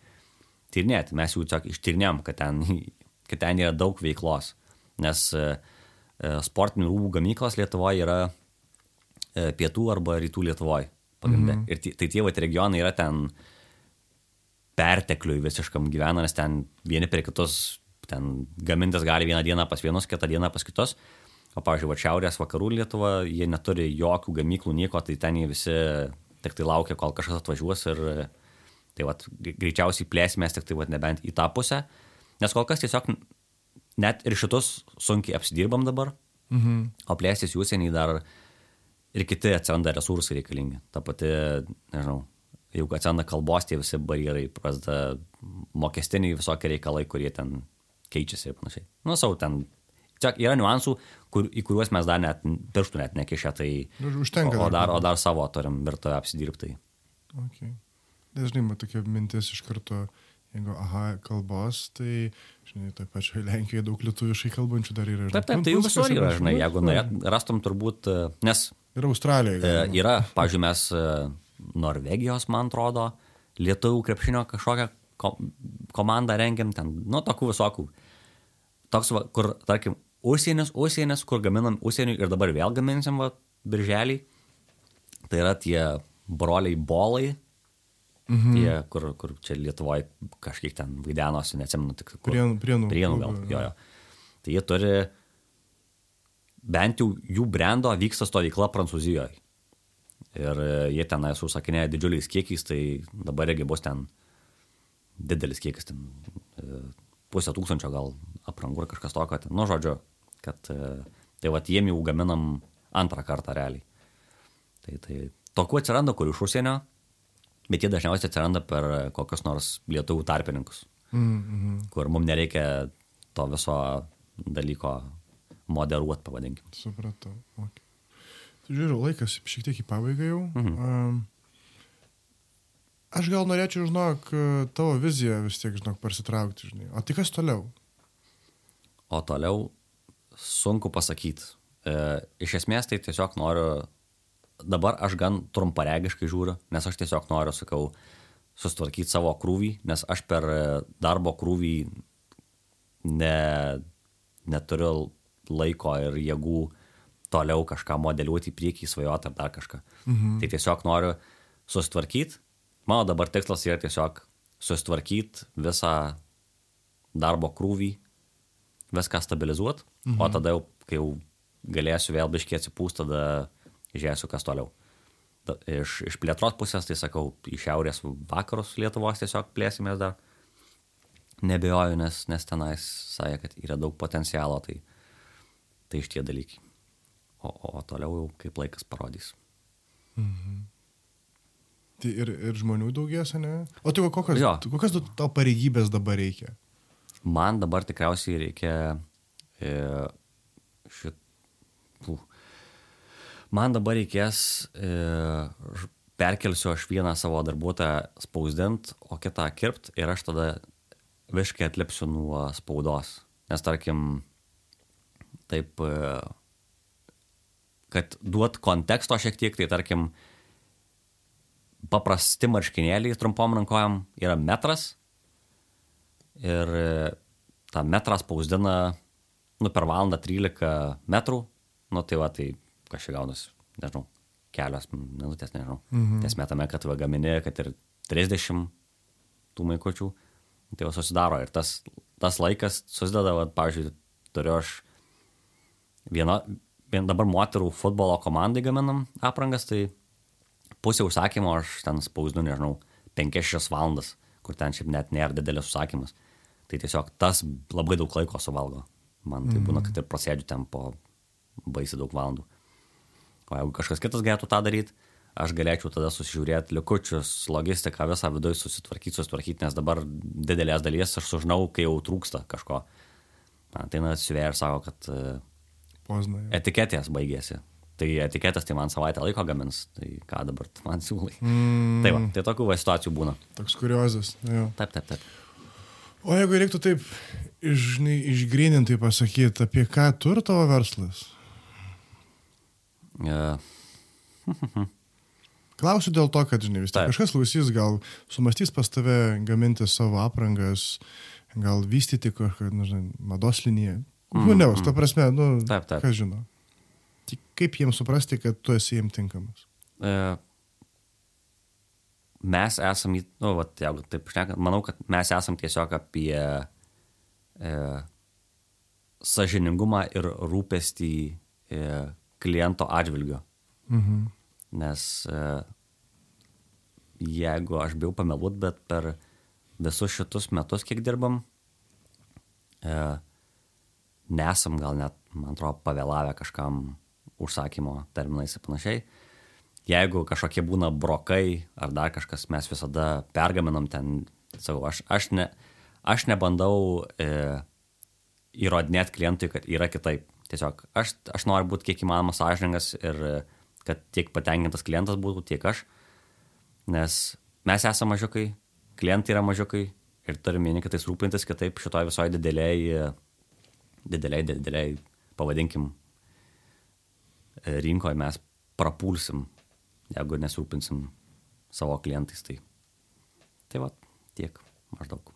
Tyrinėti. Mes jau tiesiog ištyrinėm, kad ten, kad ten yra daug veiklos. Nes e, e, sportinių rūbų gamyklos Lietuvoje yra e, pietų arba rytų Lietuvoje. Mhm. Ir ti- tai tie vat regionai yra ten pertekliui visiškam gyvena, nes ten vieni per kitus, ten gamintis gali vieną dieną pas vienus, kitą dieną pas kitus. O, pavyzdžiui, va šiaurės vakarų Lietuva, jie neturi jokių gamyklų, nieko, tai ten jie visi tik tai laukia, kol kažkas atvažiuos ir tai va, greičiausiai plėsimės tik tai va, nebent į tą pusę. Nes kol kas tiesiog net ir šitus sunkiai apsidirbam dabar, Mhm. o plėstis į užsienį dar ir kiti atsiranda resursai reikalingi. Ta pati, nežinau, jeigu atsiranda kalbos tie visi barjerai, prasideda mokestiniai visokie reikalai, kurie ten keičiasi ir panašiai. Nu, savo ten. Čia yra niuansų, kur, į kuriuos mes dar net pirštų net nekišę, tai Nu, Užtenka. o, o, dar, o dar savo turim virtuvę apsidirbtai. Okay. Dažnai man tokia mintis iš karto, jeigu, aha, kalbos, tai, žinai, toje pačioje Lenkijoje daug lietuviškai kalbančių dar yra. Taip, taip, tai jų visur yra, žinai, jeigu norėt, rastum turbūt, e, nes Ir Australijoje. E. Yra, pavyzdžiui, mes e, Norvegijos, man atrodo, lietuvių krepšinio kažkokią ko komandą rengiam ten, nu, tokių visokių. Toks, va, kur, tarkim, užsienis, užsienis, kur gaminam užsieniui ir dabar vėl gaminsim, va, birželį. Tai yra tie broliai bolai, mhm. tie, kur, kur čia Lietuvoje kažkiek ten vaidenosi, neatsimenu tik kur. Prienų- Prienų Prienų gal, jo, jo. Tai jie turi, bent jau jų brendo vyksta stovykla Prancūzijoje. Ir e, jie ten susakinėja didžiuliais kiekiais, tai dabar irgi bus ten didelis kiekis, ten e, pusę tūkstančio gal aprangų ar kažkas tokio. Ten, nu, žodžiu, kad e, tai va, jiem jau gaminam antrą kartą realiai. Tai, tai tokių atsiranda, kur iš užsienio, bet jie dažniausiai atsiranda per kokius nors lietuvių tarpininkus, Mm, mhm. kur mums nereikia to viso dalyko moderuoti, pavadinkim. Supratau. Okay. Tai žiūriu, laikas šiek tiek į pabaigą jau. Mhm. Um, Aš gal norėčiau, žinok, tavo viziją vis tiek, žinok, parsitraukti, žinai. O tai kas toliau? O toliau sunku pasakyti. E, iš esmės tai tiesiog noriu, dabar aš gan trumparegiškai žiūriu, nes aš tiesiog noriu, sakau, sustvarkyti savo krūvį, nes aš per darbo krūvį ne, neturiu laiko ir jėgų toliau kažką modeliuoti į priekį, svajoti ar dar kažką. Mhm. Tai tiesiog noriu sustvarkyti. Mano dabar tikslas yra tiesiog sustvarkyti visą darbo krūvį, viską stabilizuoti, mhm. o tada jau, kai jau galėsiu vėl biškiai atsipūsti, tada žiūrėsiu, kas toliau. Iš, iš plėtros pusės, tai sakau, į šiaurės vakarus Lietuvos tiesiog plėsimės dar. Nebejoju, nes, nes tenais sakė, kad yra daug potencialo, tai, tai iš tie dalykai. O, o toliau jau kaip laikas parodys. Mhm. Tai ir, ir žmonių daugės, ne? O tai kokios, jo. kokios tau pareigybės dabar reikia? Man dabar tikriausiai reikia e, šit... Puh. Man dabar reikės, e, perkelsiu aš vieną savo darbuotoją spausdint, o kitą kirpt ir aš tada viškai atlipsiu nuo spaudos. Nes tarkim, taip, e, kad duot konteksto šiek tiek, tai tarkim, paprasti marškinėliai trumpom rankojam yra metras ir tą metrą spausdina, nu, per valandą 13 metrų, nu, tai va, tai kažkaip gaunasi, nežinau, kelios minutės, nežinau. Mhm. Ties metame, kad va gamini, kad ir 30 tų maikočių, tai va susidaro ir tas, tas laikas susideda, va, pavyzdžiui, turiu aš viena, vien dabar moterų futbolo komandai gaminam aprangas, tai pusę užsakymo aš ten spausdinu, nežinau, 5-6 valandas, kur ten šiaip net nėra didelis užsakymas. Tai tiesiog tas labai daug laiko suvalgo. Man tai būna, kad ir prasėdžiu ten po baisiai daug valandų. O jeigu kažkas kitas galėtų tą daryti, aš galėčiau tada susižiūrėti likučius, logistiką, visą viduje susitvarkyti, susitvarkyti, nes dabar didelės dalies aš sužinau, kai jau trūksta kažko. Man tai atsivėrė ir sako, kad Poznai. etiketės baigėsi. Tai etiketės tai man savaitę laiko gamins, tai ką dabar man siūlai. Mm. Tai va, tai tokių va situacijų būna. Toks kuriozas. Jo. Taip, taip, taip. O jeigu reiktų taip žinai, išgrinintai pasakyti, apie ką tur tavo verslas? Yeah. Klausiu dėl to, kad, žinai, vis tiek kažkas klausys, gal sumastys pas tave gaminti savo aprangas, gal vystyti kažkokią, nežinai, mados liniją. Mm, nu, ne, mm. ta prasme, nu, taip, taip. kas žino. Tai kaip jiems suprasti, kad tu esi jiems tinkamas? E, mes esam, nu, va, jeigu taip šnekant, manau, kad mes esam tiesiog apie e, sažiningumą ir rūpestį e, kliento atžvilgiu. Mhm. Nes e, jeigu aš bijau pameluot, bet per visus šitus metus, kiek dirbam, e, nesam gal net, man atrodo, pavėlavę kažkam užsakymo terminais ir panašiai. Jeigu kažkokie būna brokai ar dar kažkas, mes visada pergaminam ten, sakau, aš, aš, ne, aš nebandau e, įrodinėti klientui, kad yra kitaip. Tiesiog aš, aš noriu būti kiek įmanoma sąžiningas ir kad tiek patenkintas klientas būtų, tiek aš. Nes mes esame mažiukai, klientai yra mažiukai ir turime vieni kitais rūpintis, kitaip šitoje visoje dideliai, dideliai, dideliai, pavadinkim, rinkoje mes prapulsim, jeigu nesirūpinsim savo klientais. Tai, tai va, tiek maždaug.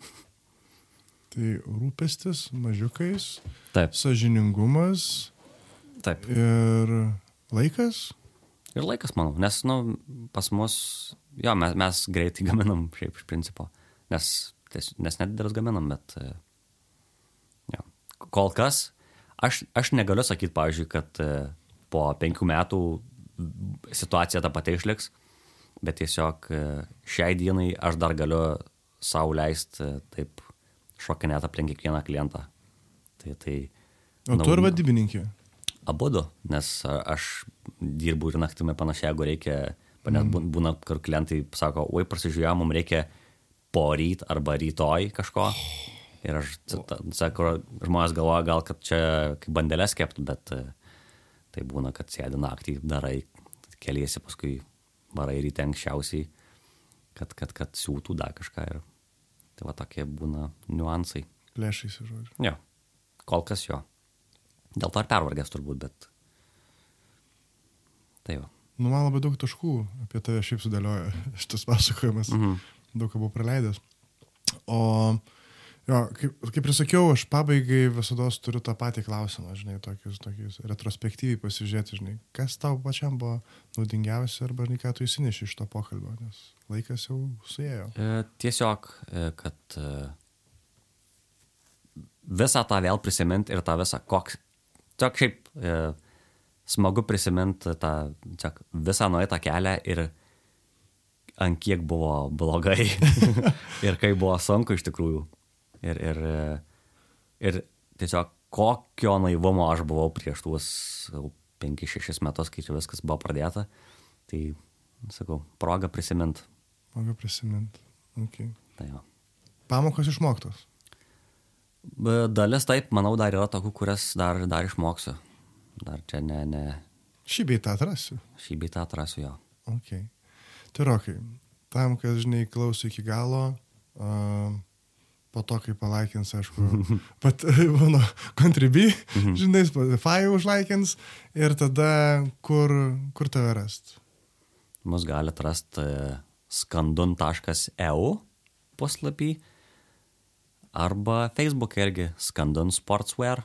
Tai rūpestis mažiukais, Taip. sažiningumas. Taip. Ir laikas. Ir laikas, manau, nes, nu, pas mus, jo, mes, mes greitai gaminam, šiaip iš principo, nes, nes nedidelis gaminam, bet, jo, kol kas, aš, aš negaliu sakyti, pavyzdžiui, kad po penkių metų situacija ta pati išliks, bet tiesiog e, šiai dienai aš dar galiu savo leisti e, taip šokinėti aplink kiekvieną klientą. Tai, tai, o tu ar vadybininkė? Abu du, nes aš dirbu ir naktimi panašiai, jeigu reikia, nes mm. būna, kur klientai sako, oi, prasižiūrėjau, mums reikia poryt arba rytoj kažko. Ir aš, sakau, žmonės galvoja gal, kad čia kaip bandelės kept, bet uh, Tai būna, kad sėdi naktį, darai, keliesi, paskui varai ryte anksčiausiai, kad, kad, kad siūtų dar kažką. Ir tai va tokie būna niuansai. Plėšais, žodžiu. Jo, kol kas jo. Dėl to ir pervargęs turbūt, bet... Tai va. Nu, man labai daug taškų apie tave šiaip sudėlioja šitas pasakojimas. Mhm. Daug ką buvau praleidęs. O, jo, kaip, kaip ir sakiau, aš pabaigai visada turiu tą patį klausimą, žinai, tokius, tokius retrospektyviai pasižiūrėti, žinai, kas tau pačiam buvo naudingiausia arba, žinai, ką tu įsineši iš to pokalbio, nes laikas jau suėjo. E, tiesiog, e, kad e, visą tą vėl prisiminti ir tą visą, koks, tiesiog šiaip e, smagu prisiminti tą tiesiog, visą nueitą kelią ir ant kiek buvo blogai ir kaip buvo sunku iš tikrųjų. Ir, ir, ir tiesiog kokio naivumo aš buvau prieš tuos 5-6 metus, kai čia viskas buvo pradėta. Tai, sakau, proga prisimint. Proga prisimint. Okay. Tai jo. Pamokos išmoktos. Dalis taip, manau, dar yra tokių, kurias dar, dar išmoksiu. Dar čia ne, ne. Šį beitą atrasiu. Šį beitą atrasiu jo. Okay. Tai rokai, tam, kad, žinai, klauso iki galo, uh, po to, kai palaikins, aišku, pat mano contribui, mhm. žinai, Spotify užlaikins ir tada kur, kur tave rast? Mus gali atrasti skandun.eu puslapį arba Facebook irgi skandun sportswear.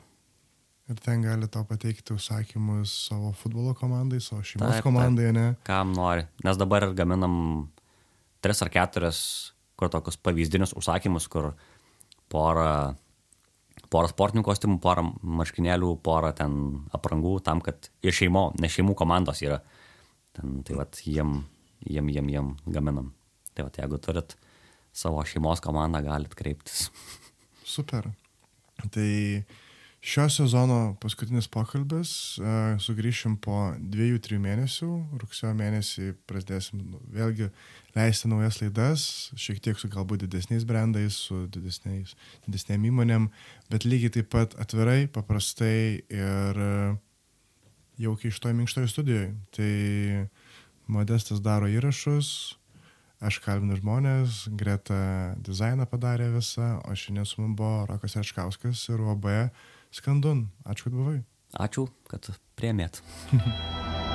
Ir ten gali tau pateikti užsakymus savo futbolo komandai, savo šeimos taip, komandai, taip. ne? Kam nori. Nes dabar ir gaminam tris ar keturias, kur tokius pavyzdinius užsakymus, kur porą, porą sportinių kostiumų, porą marškinėlių, porą ten aprangų, tam, kad ir šeimo, ne šeimų komandos yra. Ten, tai vad, jiem, jiem, jiem, jiem gaminam. Tai vad, jeigu turit savo šeimos komandą, galit kreiptis. Super. Tai Šio sezono paskutinis pokalbis, e, sugrįšim po dviejų, trijų mėnesių, rugsėjo mėnesį prasidėsim vėlgi leisti naujas laidas, šiek tiek su galbūt didesniais brandais, su didesniais, didesnėm įmonėm, bet lygiai taip pat atvirai, paprastai ir jaukiai iš to minkštojo studijoje. Tai Modestas daro įrašus, aš kalbinu žmonės, Greta dizainą padarė visą, o šiandien su mumis buvo Rokas Ečkauskas ir OB Skandun, ačiū, kad buvai. Ačiū, kad priemėt.